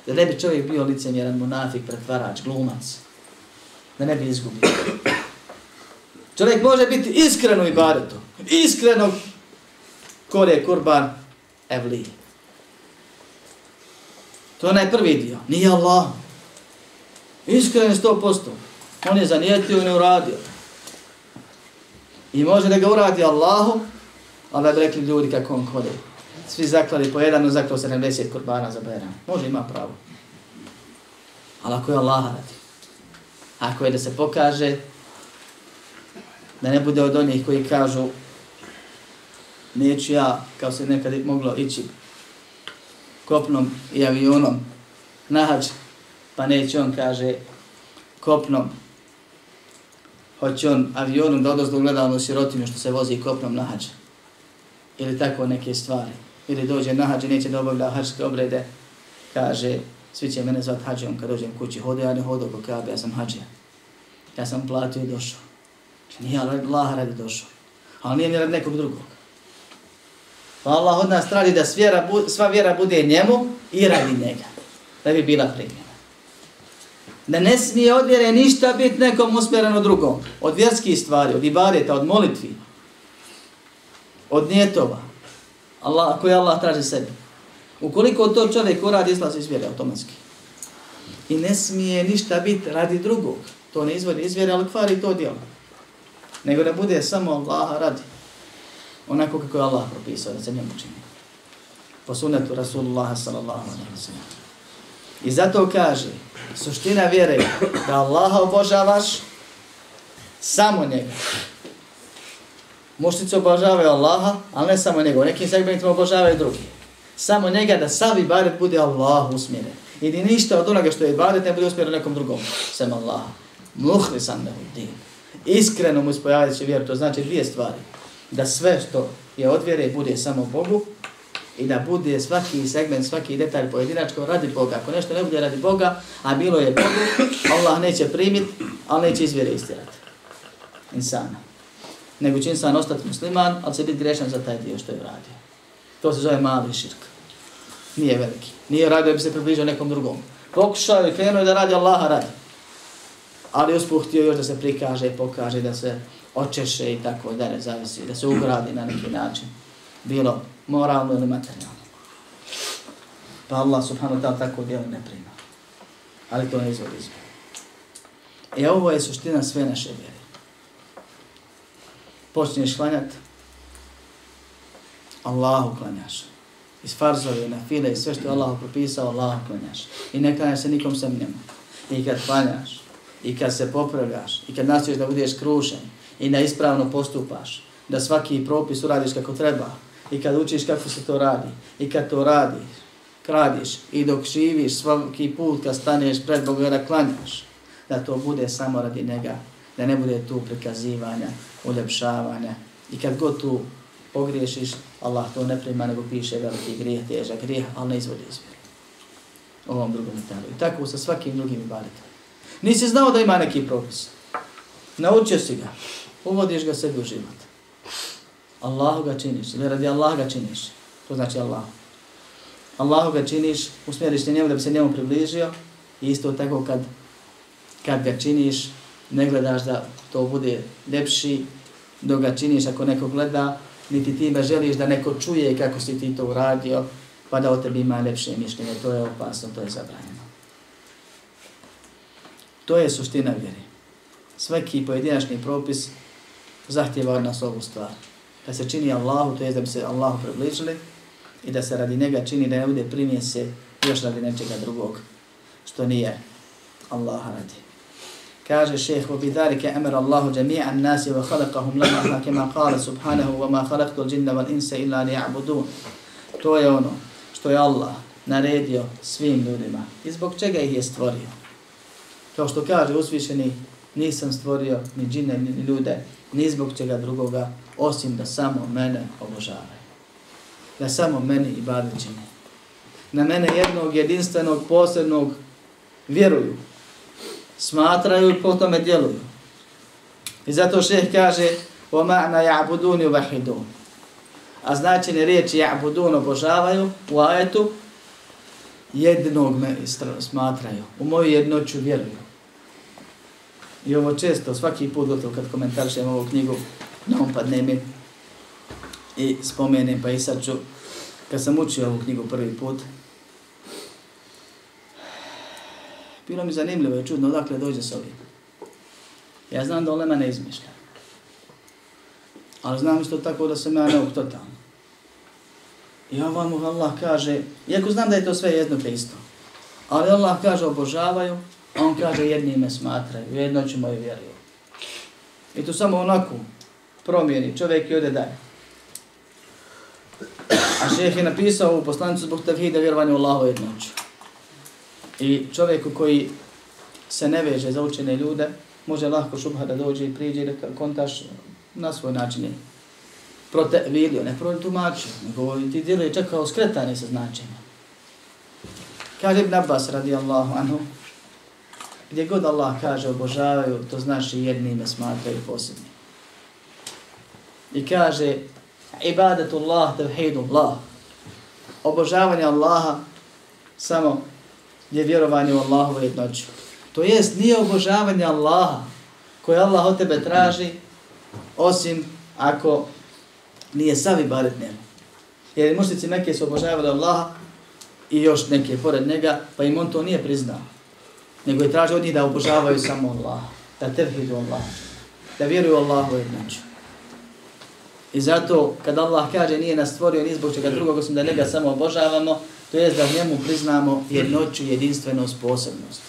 Da ne bi čovjek bio licemjeran, munafik, pretvarač, glumac. Da ne bi izgubio. Čovjek može biti iskreno i bareto. Iskreno kore kurban evli. To je onaj prvi dio. Nije Allah. Iskreno je sto posto. On je zanijetio i ne uradio. I može da ga uradi Allahu, ali da bi rekli ljudi kako on kode. Svi zaklali po jedan, zaklao 70 kurbana za Bajram. Može, ima pravo. Ali ako je Allah radi. Ako je da se pokaže, da ne bude od onih koji kažu neću ja, kao se nekad moglo ići kopnom i avionom na hađ, pa neće on, kaže, kopnom, hoće on avionom da odozdo gleda ono sirotinu što se vozi kopnom na hađ. Ili tako neke stvari. Ili dođe na hađ i neće da obavlja hađske obrede, kaže, svi će mene zvat hađom kad dođem kući, hode, ja ne hodo ko kabe, ja sam hađija. Ja sam platio i došao. Znači, nije Allah radi došao. Ali nije ni radi nekog drugog. Pa Allah od nas traži da svjera, sva vjera bude njemu i radi njega. Da bi bila primjena. Da ne smije od vjere ništa biti nekom usmjereno drugom. Od vjerskih stvari, od ibadeta, od molitvi. Od nijetova. Allah, koje Allah traži sebi. Ukoliko to čovjek uradi, izlazi iz vjere automatski. I ne smije ništa biti radi drugog. To ne izvodi iz vjere, ali kvari to djelo nego da bude samo Allaha radi. Onako kako je Allah propisao da se njemu čini. Po sunetu Rasulullah sallallahu alaihi wa sallam. I zato kaže, suština vjere da Allaha obožavaš samo njega. Mušnici obožavaju Allaha, ali ne samo njega. U nekim segmentima obožavaju drugi. Samo njega da sav ibadet bude Allah usmjeren. I ni ništa od onoga što je ibadet ne bude usmjeren nekom drugom. Sem Allaha. Muhlisan nehu din iskreno mu ispojaviti će vjeru. To znači dvije stvari. Da sve što je od vjere bude samo Bogu i da bude svaki segment, svaki detalj pojedinačko radi Boga. Ako nešto ne bude radi Boga, a bilo je Bogu, Allah neće primiti, ali neće izvjere istirati. Insana. Nego će insan ostati musliman, ali će biti grešan za taj dio što je uradio. To se zove mali širk. Nije veliki. Nije radio da bi se približio nekom drugom. Pokušao je, krenuo da radi Allaha radi. Ali uspuh htio još da se prikaže, pokaže, da se očeše i tako da ne zavisi, da se ugradi na neki način. Bilo moralno ili materijalno. Pa Allah subhanahu wa ta'ala tako djelo ne prima. Ali to ne izvodi izvodi. E ovo je suština sve naše vjere. Počneš klanjati, Allahu klanjaš. Iz farzove, na file i sve što je Allah propisao, Allahu klanjaš. I ne klanjaš se nikom sem njemu. I kad klanjaš, i kad se popravljaš, i kad nastojiš da budeš krušen, i da ispravno postupaš, da svaki propis uradiš kako treba, i kad učiš kako se to radi, i kad to radiš, kradiš, i dok živiš svaki put kad staneš pred Boga da klanjaš, da to bude samo radi njega, da ne bude tu prikazivanja, uljepšavanja. I kad god tu pogriješiš, Allah to ne prima, nego piše veliki grijeh, težak grijeh, ali ne izvodi izvjeri. Ovom drugom detalju. I tako sa svakim drugim ibadetom. Nisi znao da ima neki propis. Naučio si ga. Uvodiš ga sebi u život. Allahu ga činiš. Ili radi Allah ga činiš. To znači Allah. Allahu ga činiš, usmjeriš te njemu da bi se njemu približio. I isto tako kad, kad ga činiš, ne gledaš da to bude lepši, dok ga činiš ako neko gleda, niti ti me želiš da neko čuje kako si ti to uradio, pa da o tebi ima lepše mišljenje. To je opasno, to je zabranjeno. To je suština vjeri. Svaki pojedinačni propis zahtjeva od nas ovu stvar. Da se čini Allahu, to je da bi se Allahu približili i da se radi njega čini da ne bude primije se još radi nečega drugog, što nije Allah radi Kaže šeheh, وَبِذَارِكَ أَمَرَ اللَّهُ جَمِيعًا النَّاسِ وَخَلَقَهُمْ لَمَا كَمَا قَالَ سُبْحَانَهُ وَمَا خَلَقْتُ الْجِنَّ وَالْإِنْسَ إِلَّا لِيَعْبُدُونَ To je ono što je Allah naredio svim ljudima. I zbog čega ih je stvorio? Kao što kaže uzvišeni, nisam stvorio ni džine ni ljude, ni zbog čega drugoga, osim da samo mene obožavaju. Da samo meni i bade čine. Na mene jednog jedinstvenog, posebnog vjeruju. Smatraju po tome djeluju. I zato šeh kaže o ma'na ja'buduni u vahidun. A značenje riječi ja'budun obožavaju u ajetu jednog me smatraju. U moju jednoću vjeruju. I ovo često, svaki put gotovo kad komentarišem ovu knjigu, na on padne mi i spomenem, pa i sad ću, kad sam učio ovu knjigu prvi put, bilo mi zanimljivo i čudno odakle dođe s ovim. Ja znam da Olema ne izmišlja. Ali znam isto tako da sam ja neuk totalno. I ovamo Allah kaže, iako znam da je to sve jedno te isto, ali Allah kaže obožavaju, A on kaže jedni me smatraju, jedno ću moju vjeruju. I to samo onako promijeni, čovjek i ode dalje. A šeheh je napisao u poslanicu zbog tevhida vjerovanja u Allahu jednoću. I čovjeku koji se ne veže za učene ljude, može lahko šubha da dođe i priđe da kontaš na svoj način je prote vidio, ne proti tumačio, nego ti djeluje čak kao skretanje sa značenja. Kaže Ibn Abbas radijallahu anhu, Gdje god Allah kaže obožavaju, to znači jedni ime smatraju posebni. I kaže ibadatullah tevhidullah. Obožavanje Allaha samo je vjerovanje u Allahovu jednoću. To jest, nije obožavanje Allaha koje Allah od tebe traži, osim ako nije savi baret njemu. Jer mušnici neke su obožavali Allaha i još neke pored njega, pa im on to nije priznao nego je tražio od njih da obožavaju samo Allaha, da tevhidu Allah, da vjeruju Allahu jednoću. I zato, kad Allah kaže nije nas stvorio ni zbog čega drugog, osim da njega samo obožavamo, to je da njemu priznamo jednoću, jedinstvenost, posebnost.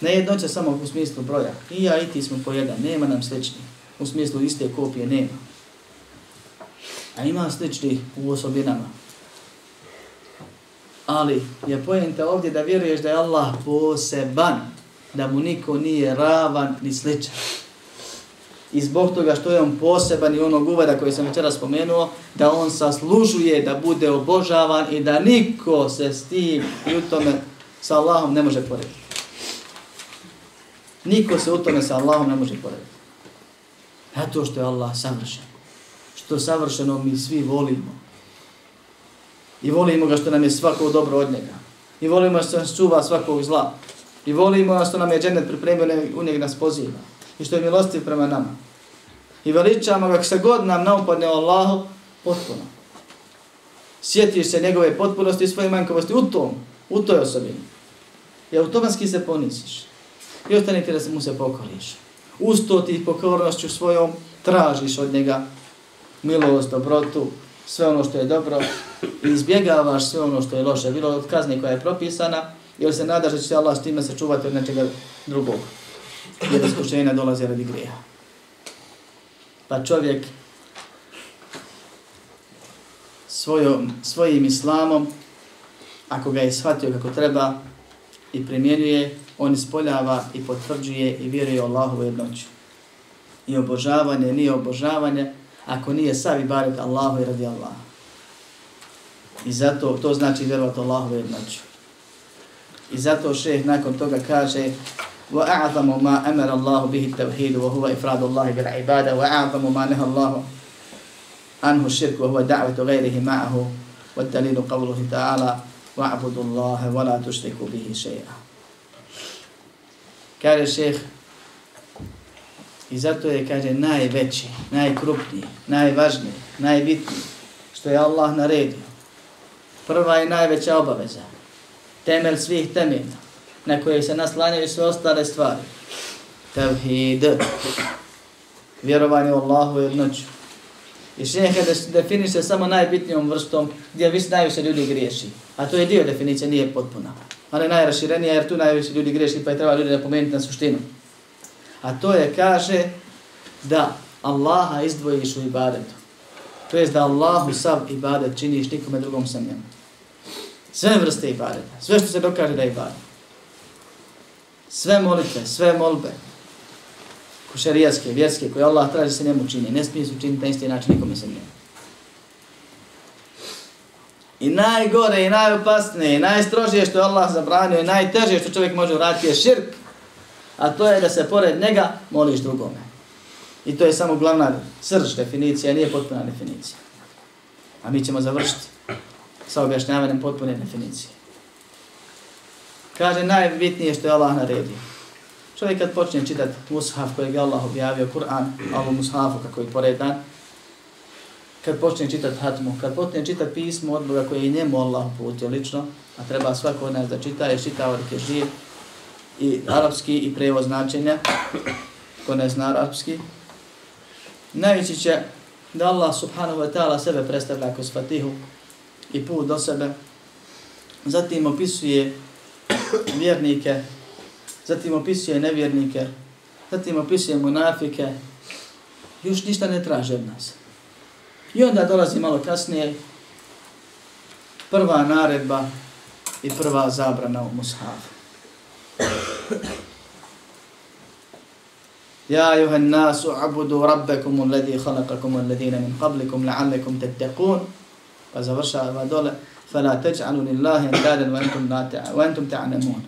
Ne jednoća samo u smislu broja. I ja i ti smo po jedan, nema nam slični. U smislu iste kopije nema. A ima slični u osobinama. Ali je pojenta ovdje da vjeruješ da je Allah poseban, da mu niko nije ravan ni sličan. I zbog toga što je on poseban i onog uveda koji sam večera spomenuo, da on saslužuje da bude obožavan i da niko se s tim i u tome sa Allahom ne može porediti. Niko se u tome sa Allahom ne može porediti. Zato što je Allah savršen. Što savršeno mi svi volimo. I volimo ga što nam je svako dobro od njega. I volimo što nas čuva svakog zla. I volimo što nam je džennet pripremio u njeg nas poziva. I što je milostiv prema nama. I veličamo ga se god nam naupadne Allahu potpuno. Sjetiš se njegove potpunosti i svoje manjkavosti u tom, u toj osobini. I automatski se ponisiš. I ostane ti da se mu se pokoriš. Usto ti pokornošću svojom tražiš od njega milost, dobrotu, sve ono što je dobro i izbjegavaš sve ono što je loše, bilo od kazne koja je propisana, ili se nadaš da će se Allah s time sačuvati od nečega drugog, jer iskušenja dolaze radi greha. Pa čovjek svojom, svojim islamom, ako ga je shvatio kako treba i primjenjuje, on ispoljava i potvrđuje i vjeruje Allahu jednoću. I obožavanje nije obožavanje, ako nije savi ibadet Allahu i radi Allaha. I zato to znači vjerovati Allahu jednoću. I zato šeh nakon toga kaže وَأَعْظَمُ مَا أَمَرَ اللَّهُ بِهِ التَّوْحِيدُ وَهُوَ إِفْرَادُ اللَّهِ بِالْعِبَادَ وَأَعْظَمُ مَا نَهَ اللَّهُ عَنْهُ الشِّرْكُ وَهُوَ دَعْوَةُ غَيْرِهِ مَعَهُ وَالدَّلِيلُ قَوْلُهِ تَعَالَى وَعْبُدُ اللَّهَ وَلَا تُشْرِكُ بِهِ شَيْئًا Kaže šeh, I zato je, kaže, najveći, najkrupniji, najvažniji, najbitniji, što je Allah naredio. Prva i najveća obaveza, temelj svih temelja, na koje se naslanjaju sve ostale stvari. Tevhid, vjerovanje u Allahu jednoću. I šehe definiše samo najbitnijom vrstom gdje vis najviše ljudi griješi. A to je dio definicije, nije potpuna. Ali najraširenija jer tu najviše ljudi griješi pa je treba ljudi napomenuti na suštinu. A to je, kaže, da Allaha izdvojiš u ibadetu. To je da Allahu sav ibadet činiš nikome drugom sam njemu. Sve vrste ibadeta, sve što se dokaže da je ibadet. Sve molitve, sve molbe, košarijaske, vjerske, koje Allah traži se njemu čini, ne smije se učiniti na isti način nikome se njemu. I najgore, i najopasnije, i najstrožije što je Allah zabranio, i najteže što čovjek može uraditi je širk, a to je da se pored njega moliš drugome. I to je samo glavna srž definicija, nije potpuna definicija. A mi ćemo završiti sa objašnjavanjem potpune definicije. Kaže, najbitnije što je Allah naredio. Čovjek kad počne čitati mushaf kojeg je Allah objavio, Kur'an, ovo mushafu kako je poredan, kad počne čitati hatmu, kad počne čitati pismo od Boga koje je njemu Allah uputio lično, a treba svako od nas da čita, je čitao dok živ, i arapski i prevo značenja, ko ne zna arapski, najveći će da Allah subhanahu wa ta'ala sebe predstavlja kroz fatihu i put do sebe, zatim opisuje vjernike, zatim opisuje nevjernike, zatim opisuje munafike, još ništa ne traže od nas. I onda dolazi malo kasnije prva naredba i prva zabrana u mushafu. يا أيها الناس اعبدوا ربكم الذي خلقكم والذين من قبلكم لعلكم تتقون فزورشا ودول فلا تجعلوا لله اندادا وانتم لا وانتم تعلمون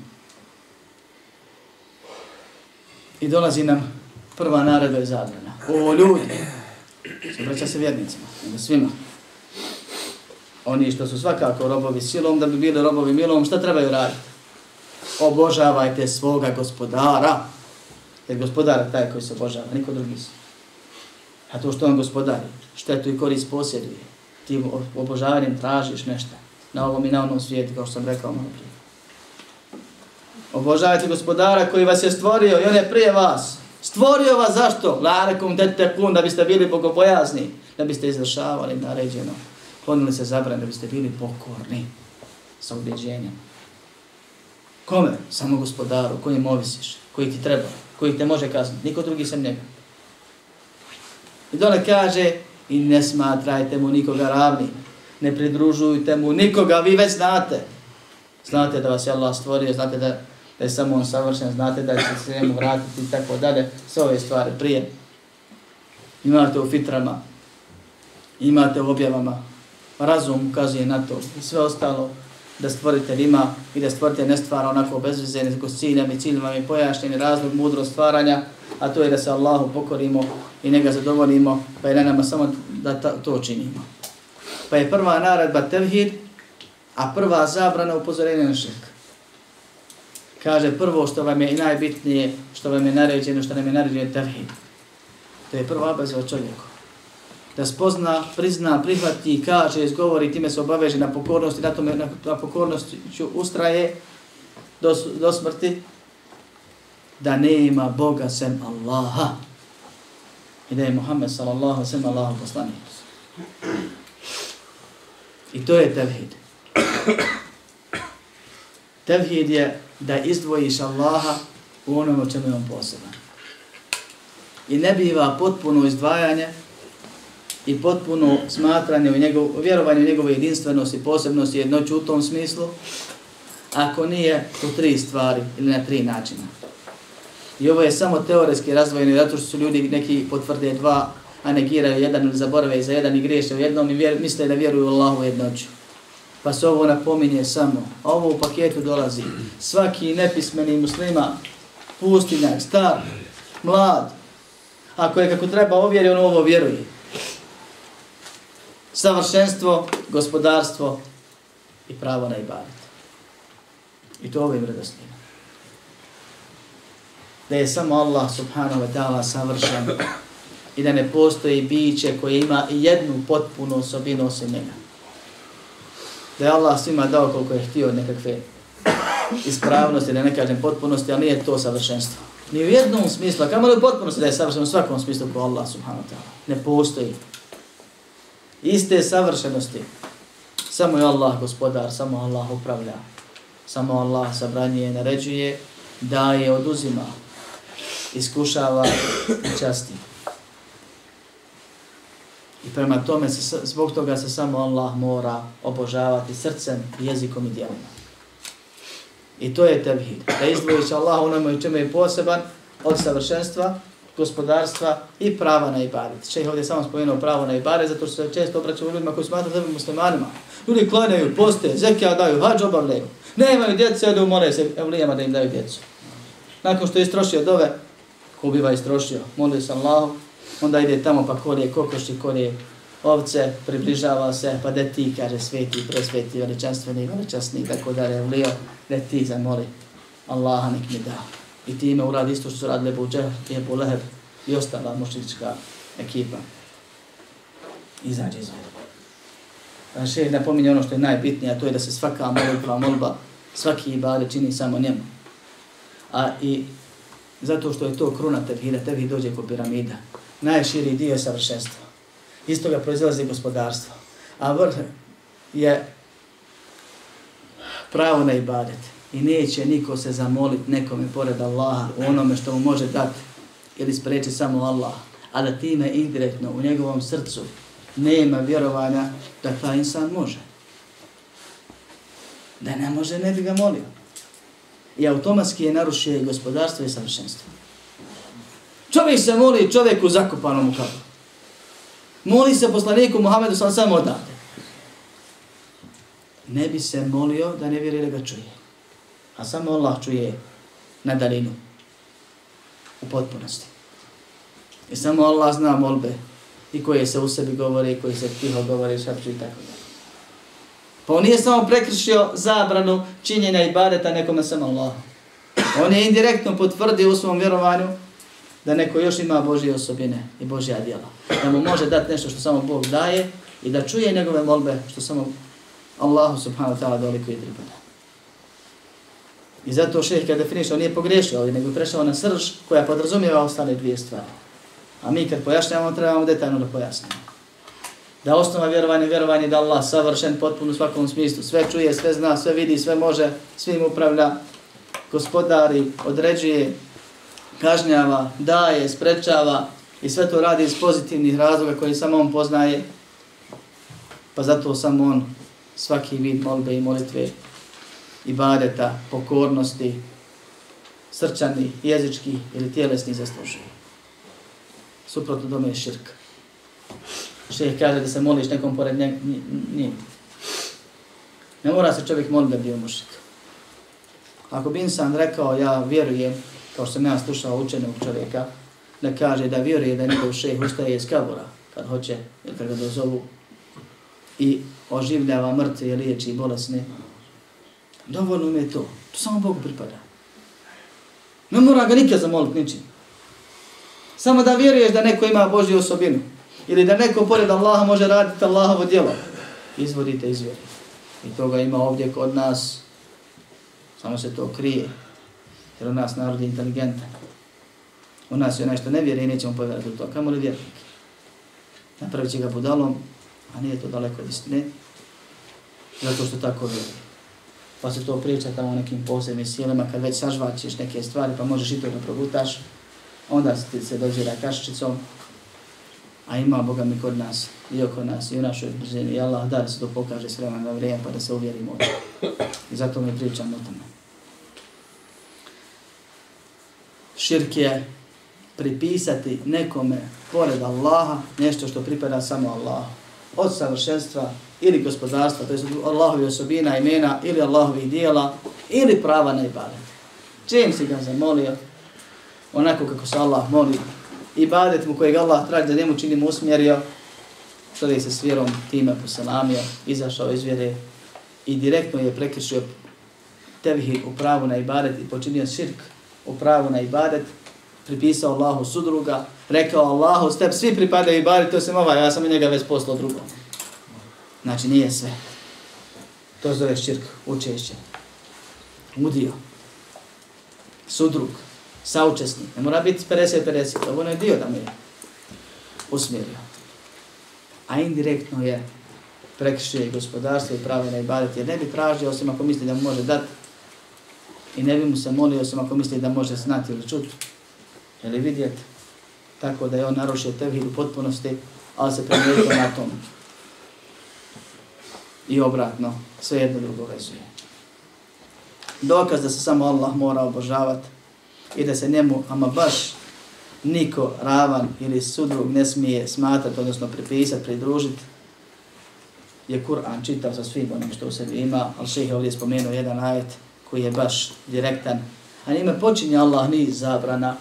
I dolazi nam prva naredba i zabrana. O ljudi, se vraća se vjernicima, nego svima. Oni što su svakako robovi silom, da bi bili robovi milom, šta trebaju raditi? obožavajte svoga gospodara. Jer gospodar je taj koji se obožava, niko drugi se. A to što on gospodari, štetu i korist posjeduje, ti obožavanjem tražiš nešto na ovom i na onom svijetu, kao što sam rekao malo prije. Obožavajte gospodara koji vas je stvorio i on je prije vas. Stvorio vas zašto? Larekum detekun, da biste bili bogobojazni, da biste izvršavali naređeno. Klonili se zabran, da biste bili pokorni sa ubjeđenjem. Kome? Samo gospodaru, kojim ovisiš, koji ti treba, koji te može kazniti. Niko drugi sem njega. I dole kaže, i ne smatrajte mu nikoga ravni, ne pridružujte mu nikoga, vi već znate. Znate da vas je Allah stvorio, znate da, da je samo on savršen, znate da će se njemu vratiti i tako dalje, sve ove stvari prije. imate u fitrama, imate u objavama, razum ukazuje na to i sve ostalo da stvoritelj ima i da stvoritelj ne stvara onako bez veze, nego s ciljem i ciljima je pojašnjen razlog mudro stvaranja, a to je da se Allahu pokorimo i njega zadovoljimo, pa je na nama samo da ta, to činimo. Pa je prva naredba tevhid, a prva zabrana upozorenja na širk. Kaže prvo što vam je i najbitnije, što vam je naređeno, što nam je naređeno je tevhid. To je prva obaveza od čovjeka. Da spozna, prizna, prihvati, kaže, izgovori, time se obaveže na pokornosti, na, tome, na, na pokornosti ću ustraje do, do smrti, da nema Boga sem Allaha. I da je Muhammed sallallahu sem Allaha poslanik. I to je tevhid. Tevhid je da izdvojiš Allaha u onom o čemu je on poseban. I ne biva potpuno izdvajanje i potpuno smatranje u njegov, vjerovanje u njegove jedinstvenosti, posebnosti, jednoću u tom smislu, ako nije u tri stvari ili na tri načina. I ovo je samo teoretski razvojeno, zato što su ljudi neki potvrde dva, a negiraju jedan ili zaborave za jedan i griješe u jednom i vjer, misle da vjeruju u Allahu jednoću. Pa se ovo napominje samo. A ovo u paketu dolazi. Svaki nepismeni muslima, pustinjak, star, mlad, ako je kako treba ovjeri, on ovo vjeruje. Savršenstvo, gospodarstvo i pravo na ibadet. I to ovim redostima. Da je samo Allah subhanahu wa ta'ala savršen i da ne postoji biće koje ima jednu potpunu osobinu osim njega. Da je Allah svima dao koliko je htio nekakve ispravnosti, da ne kažem potpunosti, ali nije to savršenstvo. Ni u jednom smislu, kamo li u potpunosti da je savršen u svakom smislu ko Allah subhanahu wa ta'ala. Ne postoji. Iste savršenosti. Samo je Allah gospodar, samo Allah upravlja. Samo Allah sabranije, naređuje, daje, oduzima, iskušava i časti. Prema tome, se, zbog toga se samo Allah mora obožavati srcem, jezikom i djelima. I to je tevhid. Da izdvojiš Allah onome u čemu je poseban od savršenstva, gospodarstva i prava na ibadet. Če ovdje samo spomenuo pravo na ibadet, zato što se često obraćaju ljudima koji smatruju sebe muslimanima. Ljudi klanjaju, poste, zekija daju, hađ obavljaju. Nemaju djece, da umore se evlijama da im daju djecu. Nakon što je istrošio dove, ko biva istrošio, molio se Allahu, onda ide tamo pa kolije kokoši, kolije ovce, približava se, pa da ti, kaže, sveti, presveti, veličanstveni, veličasni, tako da je vlio, da ti zamoli Allaha nek mi da. I time uradi isto što su radile Ebu Džehr i Ebu Leheb i ostala mušnička ekipa. Izađe iz ovoga. Še napominje ono što je najbitnije, a to je da se svaka molitva, molba, svaki ibade čini samo njemu. A i zato što je to kruna tevhida, tevhid dođe kod piramida. Najširi dio je savršenstvo. Iz toga proizlazi gospodarstvo. A vrh je pravo na ibadet. I neće niko se zamolit nekome pored Allaha u onome što mu može dati ili spreči samo Allah. A da time indirektno u njegovom srcu nema vjerovanja da taj insan može. Da ne može, ne bi ga molio. I automatski je narušio gospodarstvo i savršenstvo. Čovjek se moli čovjeku zakopanom u kapu. Moli se poslaniku Muhammedu sam sam odavde. Ne bi se molio da ne vjeruje da ga čuje. A samo Allah čuje na dalinu. U potpunosti. I samo Allah zna molbe i koje se u sebi govore i koje se tiho govore, šapću i tako da. Pa on nije samo prekršio zabranu činjenja i bareta nekome samo Allah. On je indirektno potvrdio u svom vjerovanju da neko još ima Božje osobine i Božja djela. Da mu može dati nešto što samo Bog daje i da čuje njegove molbe što samo Allahu subhanahu wa ta'ala doliko i pripada. I zato šeheh kada definiše, on nije pogrešio ovdje, nego prešao na srž koja podrazumijeva ostale dvije stvari. A mi kad pojašnjamo, trebamo detaljno da pojasnimo. Da osnova vjerovanja je vjerovanje da Allah savršen potpuno u svakom smislu. Sve čuje, sve zna, sve vidi, sve može, svim upravlja, gospodari, određuje, kažnjava, daje, sprečava i sve to radi iz pozitivnih razloga koje samo on poznaje. Pa zato samo on svaki vid molbe i molitve i badeta, pokornosti, srčani, jezički ili tjelesni zaslužuje. Suprotno tome je širk. Šeh kaže da se moliš nekom pored njeg, nije. Ne mora se čovjek moliti da bio mušik. Ako bi insan rekao, ja vjerujem, kao što sam ja slušao učenog čovjeka, da kaže da vjeruje da njegov šeh ustaje iz kabura, kad hoće, ili kad ga dozovu, i oživljava mrtve i liječi bolesne, dovoljno mi je to. To samo Bogu pripada. Ne mora ga nikad zamoliti ničim. Samo da vjeruješ da neko ima Božju osobinu. Ili da neko pored Allaha može raditi Allahovo djelo. Izvodite izvjeri. I toga ima ovdje kod nas. Samo se to krije. Jer u nas narod je inteligentan. U nas je nešto ne vjeruje i nećemo povjerati u to. Kamo li vjernike? Napravit će ga budalom, a nije to daleko od istine. Zato što tako vjeruje. Pa se to priča tamo nekim posebnim silama, kad već sažvaćeš neke stvari, pa možeš i to da progutaš, onda se ti se dođe kaščicom, a ima Boga mi kod nas, i oko nas, i u našoj brzini, i Allah da se to pokaže s vremena vrijeme, pa da se uvjerimo I zato mi pričam o tome. Širk je pripisati nekome pored Allaha nešto što pripada samo Allahu. Od savršenstva ili gospodarstva, to je Allahovi osobina, imena, ili Allahovi dijela, ili prava na ibadet. Čim si ga zamolio, onako kako se Allah moli, ibadet mu kojeg Allah traži da njemu činimo usmjerio, čovjek se s vjerom time poselamio, izašao iz vjere i direktno je prekršio tevhid u pravu na ibadet i počinio širk u pravu na ibadet, pripisao Allahu sudruga, rekao Allahu, step svi pripadaju ibadet, to sam ovaj, ja sam i njega već poslao drugom. Znači nije sve. To zove širk, učešće. Udio. Sudrug. Saučesnik. Ne mora biti 50-50. Ovo je dio da me usmjerio. A indirektno je prekrišio i gospodarstvo i pravo na ibadet. Jer ne bi tražio osim ako misli da mu može dati. I ne bi mu se molio osim ako misli da može znati ili čuti. Ili vidjeti. Tako da je on narušio tevhid u potpunosti, ali se primijetio na tom i obratno, sve jedno drugo vezuje. Dokaz da se samo Allah mora obožavati i da se njemu, ama baš niko ravan ili sudrug ne smije smatrati, odnosno pripisati, pridružiti, je Kur'an čitao sa svim onim što u sebi ima, ali šehe ovdje spomenuo jedan ajet koji je baš direktan. A njime počinje Allah niz zabrana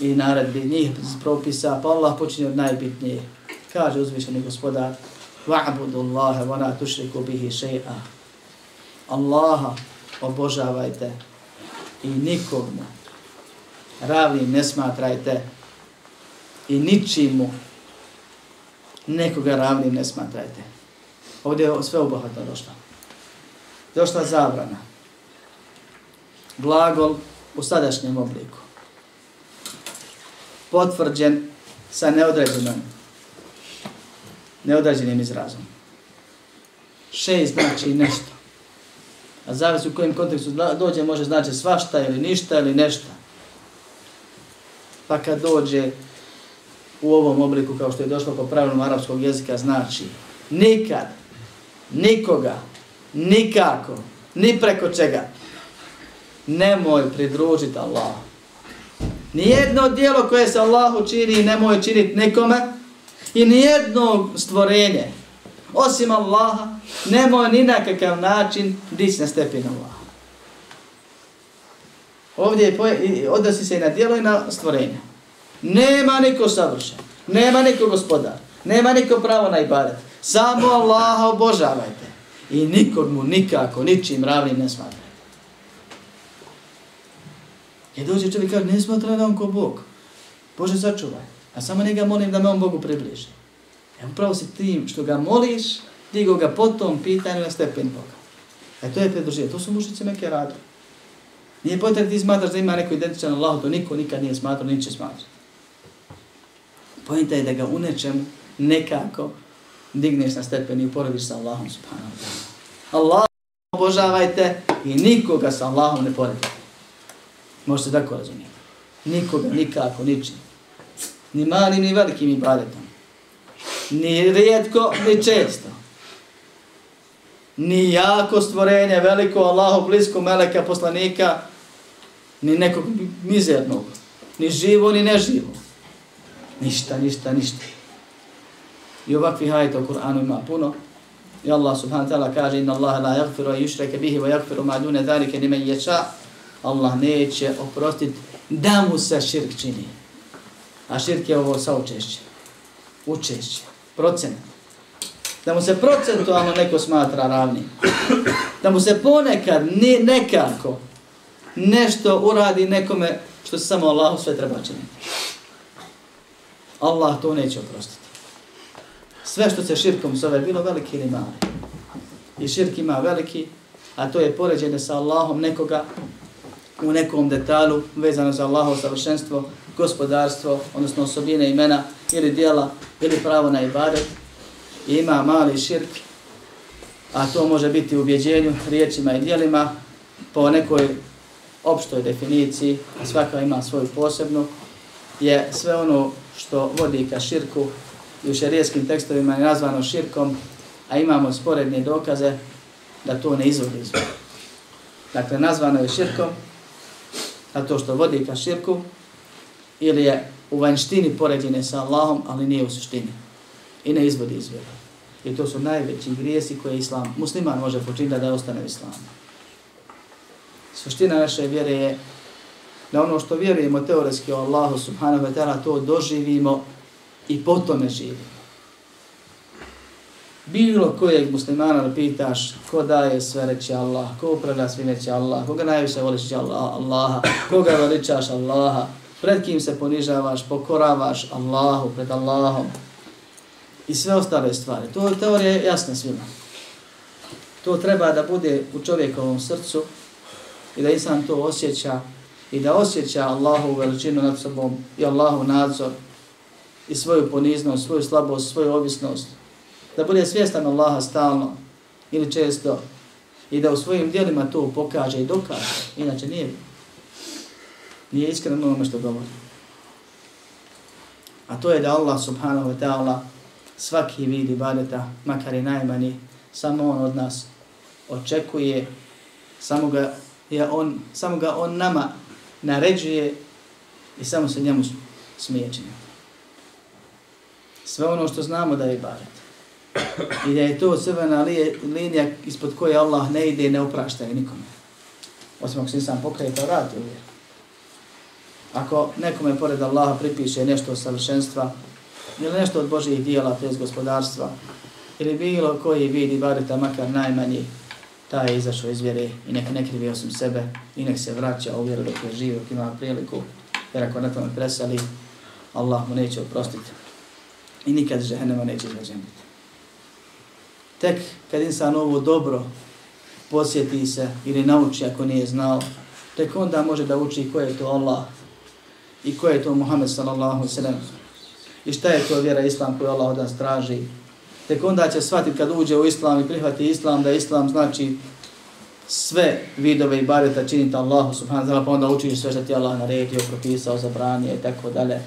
i naredbi njih propisa, pa Allah počinje od najbitnije. Kaže uzvišeni gospodar, Va'budu Allahe wa la tušriku bihi še'a. Allaha obožavajte i nikog ravnim ne smatrajte i ničimu nekoga ravnim ne smatrajte. Ovdje je sve obohatno došlo. Došla zabrana. Glagol u sadašnjem obliku. Potvrđen sa neodređenom neodređenim izrazom. Šest znači nešto. A zavis u kojem kontekstu dođe može znači svašta ili ništa ili nešto. Pa kad dođe u ovom obliku kao što je došlo po pravilnom arapskog jezika znači nikad, nikoga, nikako, ni preko čega nemoj pridružiti Allah. Nijedno dijelo koje se Allahu čini nemoj činiti nikome, i nijedno stvorenje osim Allaha nemoj ni na kakav način dići na stepen Allaha. Ovdje je odnosi se i na dijelo i na stvorenje. Nema niko savršen, nema niko gospodar, nema niko pravo na ibadet. Samo Allaha obožavajte i nikog mu nikako, ničim ravnim ne smatrajte. I dođe čovjek kaže, ne smatra da on ko Bog. Bože, sačuvaj. A samo njega molim da me on Bogu približi. E upravo si tim što ga moliš, digo ga po tom pitanju na stepen Boga. E to je predružije. To su mušice meke radili. Nije potrebno ti smatraš da ima neko identičan Allah, to niko nikad nije smatrao, niće smatrati. Pojenta je da ga u nečem nekako digneš na stepen i uporediš sa Allahom subhanahu wa ta'ala. Allah obožavajte i nikoga sa Allahom ne poredite. Možete tako razumijeti. Nikoga, nikako, ničim ni malim ni velikim ibadetom. Ni rijetko, ni često. Ni jako stvorenje, veliko, Allahu, blisko, meleka, poslanika, ni nekog mizernog. Ni živo, ni neživo. Ništa, ništa, ništa. I ovakvi hajta u Kur'anu ima puno. I Allah subhanahu wa ta'ala kaže inna Allah la yaghfiru an yushraka bihi wa yaghfiru ma duna zalika liman yasha. Allah neće oprostiti da mu se širk čini. A širk je ovo saučešće, učešće, procenat. Da mu se procentualno neko smatra ravni. Da mu se ponekad, ne, nekako, nešto uradi nekome što se samo Allahu sve treba činiti. Allah to neće oprostiti. Sve što se širkom zove, bilo veliki ili mali. I širk ima veliki, a to je poređenje sa Allahom nekoga u nekom detalu vezano za Allahovo savršenstvo, gospodarstvo, odnosno osobine imena ili dijela ili pravo na ibadet. Ima mali širk, a to može biti u ubjeđenju, riječima i dijelima po nekoj opštoj definiciji, a svaka ima svoju posebnu, je sve ono što vodi ka širku i u šarijetskim tekstovima je nazvano širkom, a imamo sporedne dokaze da to ne izvodi izvodi. Dakle, nazvano je širkom, a to što vodi ka širku, ili je u vanštini poređene sa Allahom, ali nije u suštini. I ne izvodi izvodi. I to su najveći grijesi koje islam, musliman može počiniti da ostane u islamu. Suština naše vjere je da ono što vjerujemo teoretski o Allahu subhanahu wa ta'ala to doživimo i potom ne živimo. Bilo kojeg muslimana da pitaš ko daje sve reći Allah, ko upravlja sve reći Allah, koga najviše voliš Allah, Allaha, koga veličaš Allaha, pred kim se ponižavaš, pokoravaš Allahu, pred Allahom i sve ostale stvari. To je teorija jasna svima. To treba da bude u čovjekovom srcu i da insan to osjeća i da osjeća Allahu veličinu nad sobom i Allahu nadzor i svoju poniznost, svoju slabost, svoju ovisnost. Da bude svjestan Allaha stalno ili često i da u svojim dijelima to pokaže i dokaže. Inače nije, nije iskreno ono što govori. A to je da Allah subhanahu wa ta'ala svaki vid ibadeta, makar i najmanji, samo on od nas očekuje, samo ga je on, samo ga on nama naređuje i samo se njemu smije činiti. Sve ono što znamo da je ibadet. I da je to crvena linija ispod koje Allah ne ide i ne oprašta nikome. Osim ako se nisam pokaje, pa to radi uvijek. Ako nekome pored Allaha pripiše nešto od savršenstva, ili nešto od Božijih dijela, to je gospodarstva, ili bilo koji vid ibadeta, makar najmanji, taj je izašao iz vjere i nek ne krivi osim sebe i nek se vraća u vjeru dok je živ, dok ima priliku, jer ako na tome presali, Allah mu neće oprostiti i nikad žehenema neće izrađeniti. Tek kad insan ovo dobro posjeti se ili nauči ako nije znao, tek onda može da uči ko je to Allah i ko je to Muhammed sallallahu sallam i šta je to vjera Islam koju Allah od nas traži tek onda će shvatiti kad uđe u islam i prihvati islam, da islam znači sve vidove i bareta činiti Allahu subhanahu wa ta'ala, pa onda učiš sve što ti Allah naredio, propisao, zabranio i tako dalje.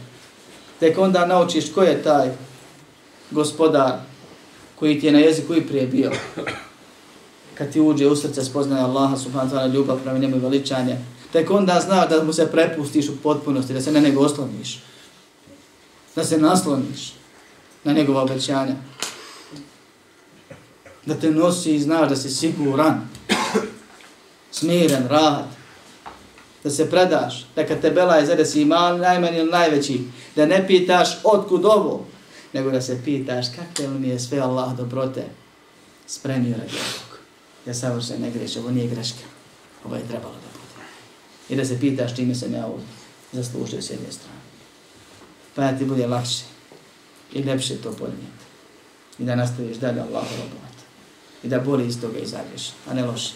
Tek onda naučiš ko je taj gospodar koji ti je na jeziku i prije bio. Kad ti uđe u srce spoznaje Allaha subhanahu wa ta'ala, ljubav prema njemu i veličanje. Tek onda znaš da mu se prepustiš u potpunosti, da se na njega osloniš. Da se nasloniš na njegova obećanja da te nosi i znaš da si siguran, smiren, rahat, da se predaš, da kad te bela je zade si mal, najmanji ili najveći, da ne pitaš otkud ovo, nego da se pitaš kakve li mi je sve Allah dobrote spremio radi ovog. Ja savršen ne greš, ovo nije greška, ovo je trebalo da bude. I da se pitaš čime sam ja ovdje zaslužio s jedne strane. Pa ja ti bude lakše i lepše to podnijeti. I da nastaviš dalje Allah robovati. i da boli iz toga izađeš, a ne loše.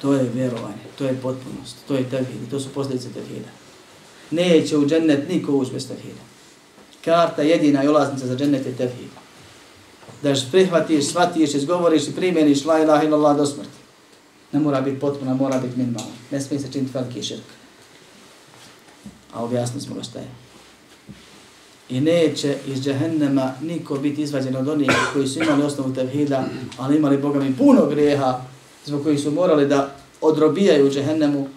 To je vjerovanje, to je potpunost, to je tevhid, to su posljedice tevhida. Neće u džennet niko ući bez tevhida. Karta jedina i ulaznica za džennet je tevhid. Da prihvatiš, shvatiš, izgovoriš i primjeniš la ilaha illallah do smrti. Ne mora biti potpuno, mora biti minimalno. Ne smije se činiti veliki širk. A objasnili smo ga šta je i neće iz džehennema niko biti izvađen od onih koji su imali osnovu tevhida, ali imali Boga mi puno grijeha zbog koji su morali da odrobijaju u džehennemu,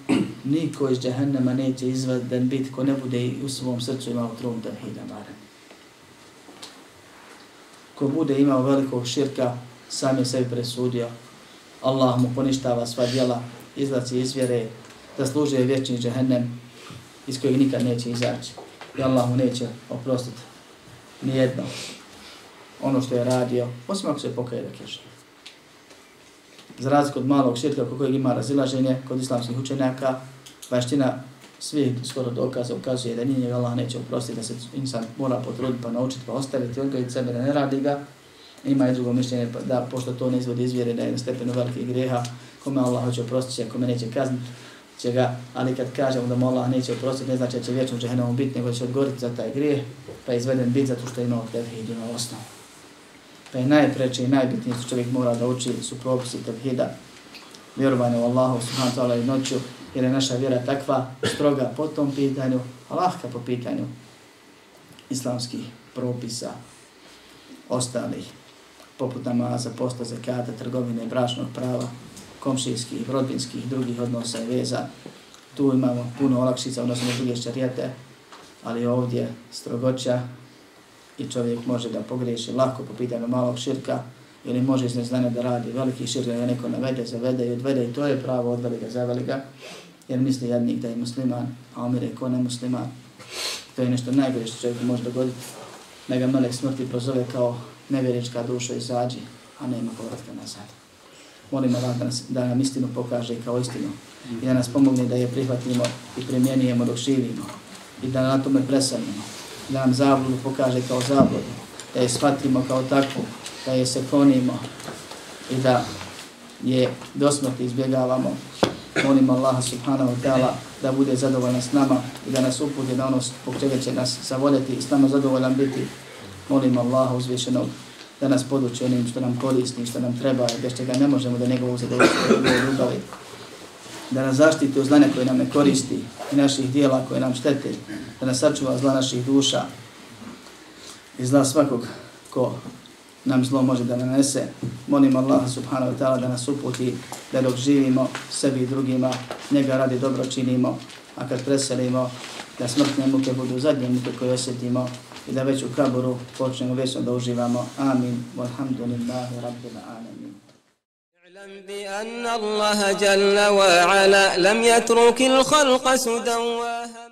niko iz džahennama neće izvaden bit ko ne bude i u svom srcu imao trun tevhida barem. Ko bude imao velikog širka, sam je sebi presudio. Allah mu poništava sva djela, izlaci iz vjere, da služe vječni džahennem iz kojeg nikad neće izaći. I Allah mu neće oprostiti nijedno ono što je radio, osim ako se pokaje da keša. Za razliku od malog širka kod kojeg ima razilaženje kod islamskih učenjaka, baština svih skoro dokaza ukazuje da nije Allah neće oprostiti, da se insan mora potruditi pa naučiti pa ostaviti, i sebe da ne radi ga. Ima i drugo mišljenje pa da pošto to ne izvodi izvjere da je na stepenu velikih greha, kome Allah hoće oprostiti, kome neće kazniti, će ga, ali kad kažemo da mu Allah neće oprostiti, ne znači da će vječno džahenom biti, nego će odgovoriti za taj grijeh, pa je izveden bit zato što je imao tevhid, na osnovu. Pa je najpreće i najbitnije što čovjek mora da uči su propisi tevhida, vjerovanje u Allahu subhanahu wa ta'ala i noću, jer je naša vjera takva stroga po tom pitanju, a lahka po pitanju islamskih propisa, ostalih, poput namaza, posta, zekata, trgovine, bračnog prava, komšijskih, rodbinskih, drugih odnosa i veza. Tu imamo puno olakšica, odnosno druge šarijete, ali ovdje strogoća i čovjek može da pogriješi lako po pitanju malog širka ili može iz neznanja da radi veliki širk da neko navede, zavede i odvede i to je pravo odveli ga, zaveli ga jer misli jednik da je musliman, a umire ko ne musliman. To je nešto najgore što čovjek može dogoditi. Da ga melek smrti prozove kao nevjerička duša izađi, a nema povratka nazad. Molimo Allah da, nas, da nam istinu pokaže kao istinu i da nas pomogne da je prihvatimo i primjenijemo dok živimo i da na tome presanimo da nam zabludu pokaže kao zabludu, da je shvatimo kao takvu, da je se klonimo i da je do smrti izbjegavamo. Molim Allah subhanahu wa ta'ala da bude zadovoljan s nama i da nas uputi na ono zbog čega će nas zavoljeti i s nama zadovoljan biti. Molim Allaha uzvišenog da nas poduči onim što nam koristi, što nam treba i bez čega ne možemo da njegovu zadovoljstvo u ljubavi da nas zaštiti od znanja koje nam ne koristi i naših dijela koje nam štete, da nas sačuva zla naših duša i zla svakog ko nam zlo može da nanese. Molim Allah subhanahu wa ta'ala da nas uputi da dok živimo sebi i drugima, njega radi dobro činimo, a kad preselimo da smrtne muke budu zadnje muke koje osjetimo i da već u kaburu počnemo vječno da uživamo. Amin. Walhamdulillahi rabbil alamin. اعلم بأن الله جل وعلا لم يترك الخلق سدى وهدى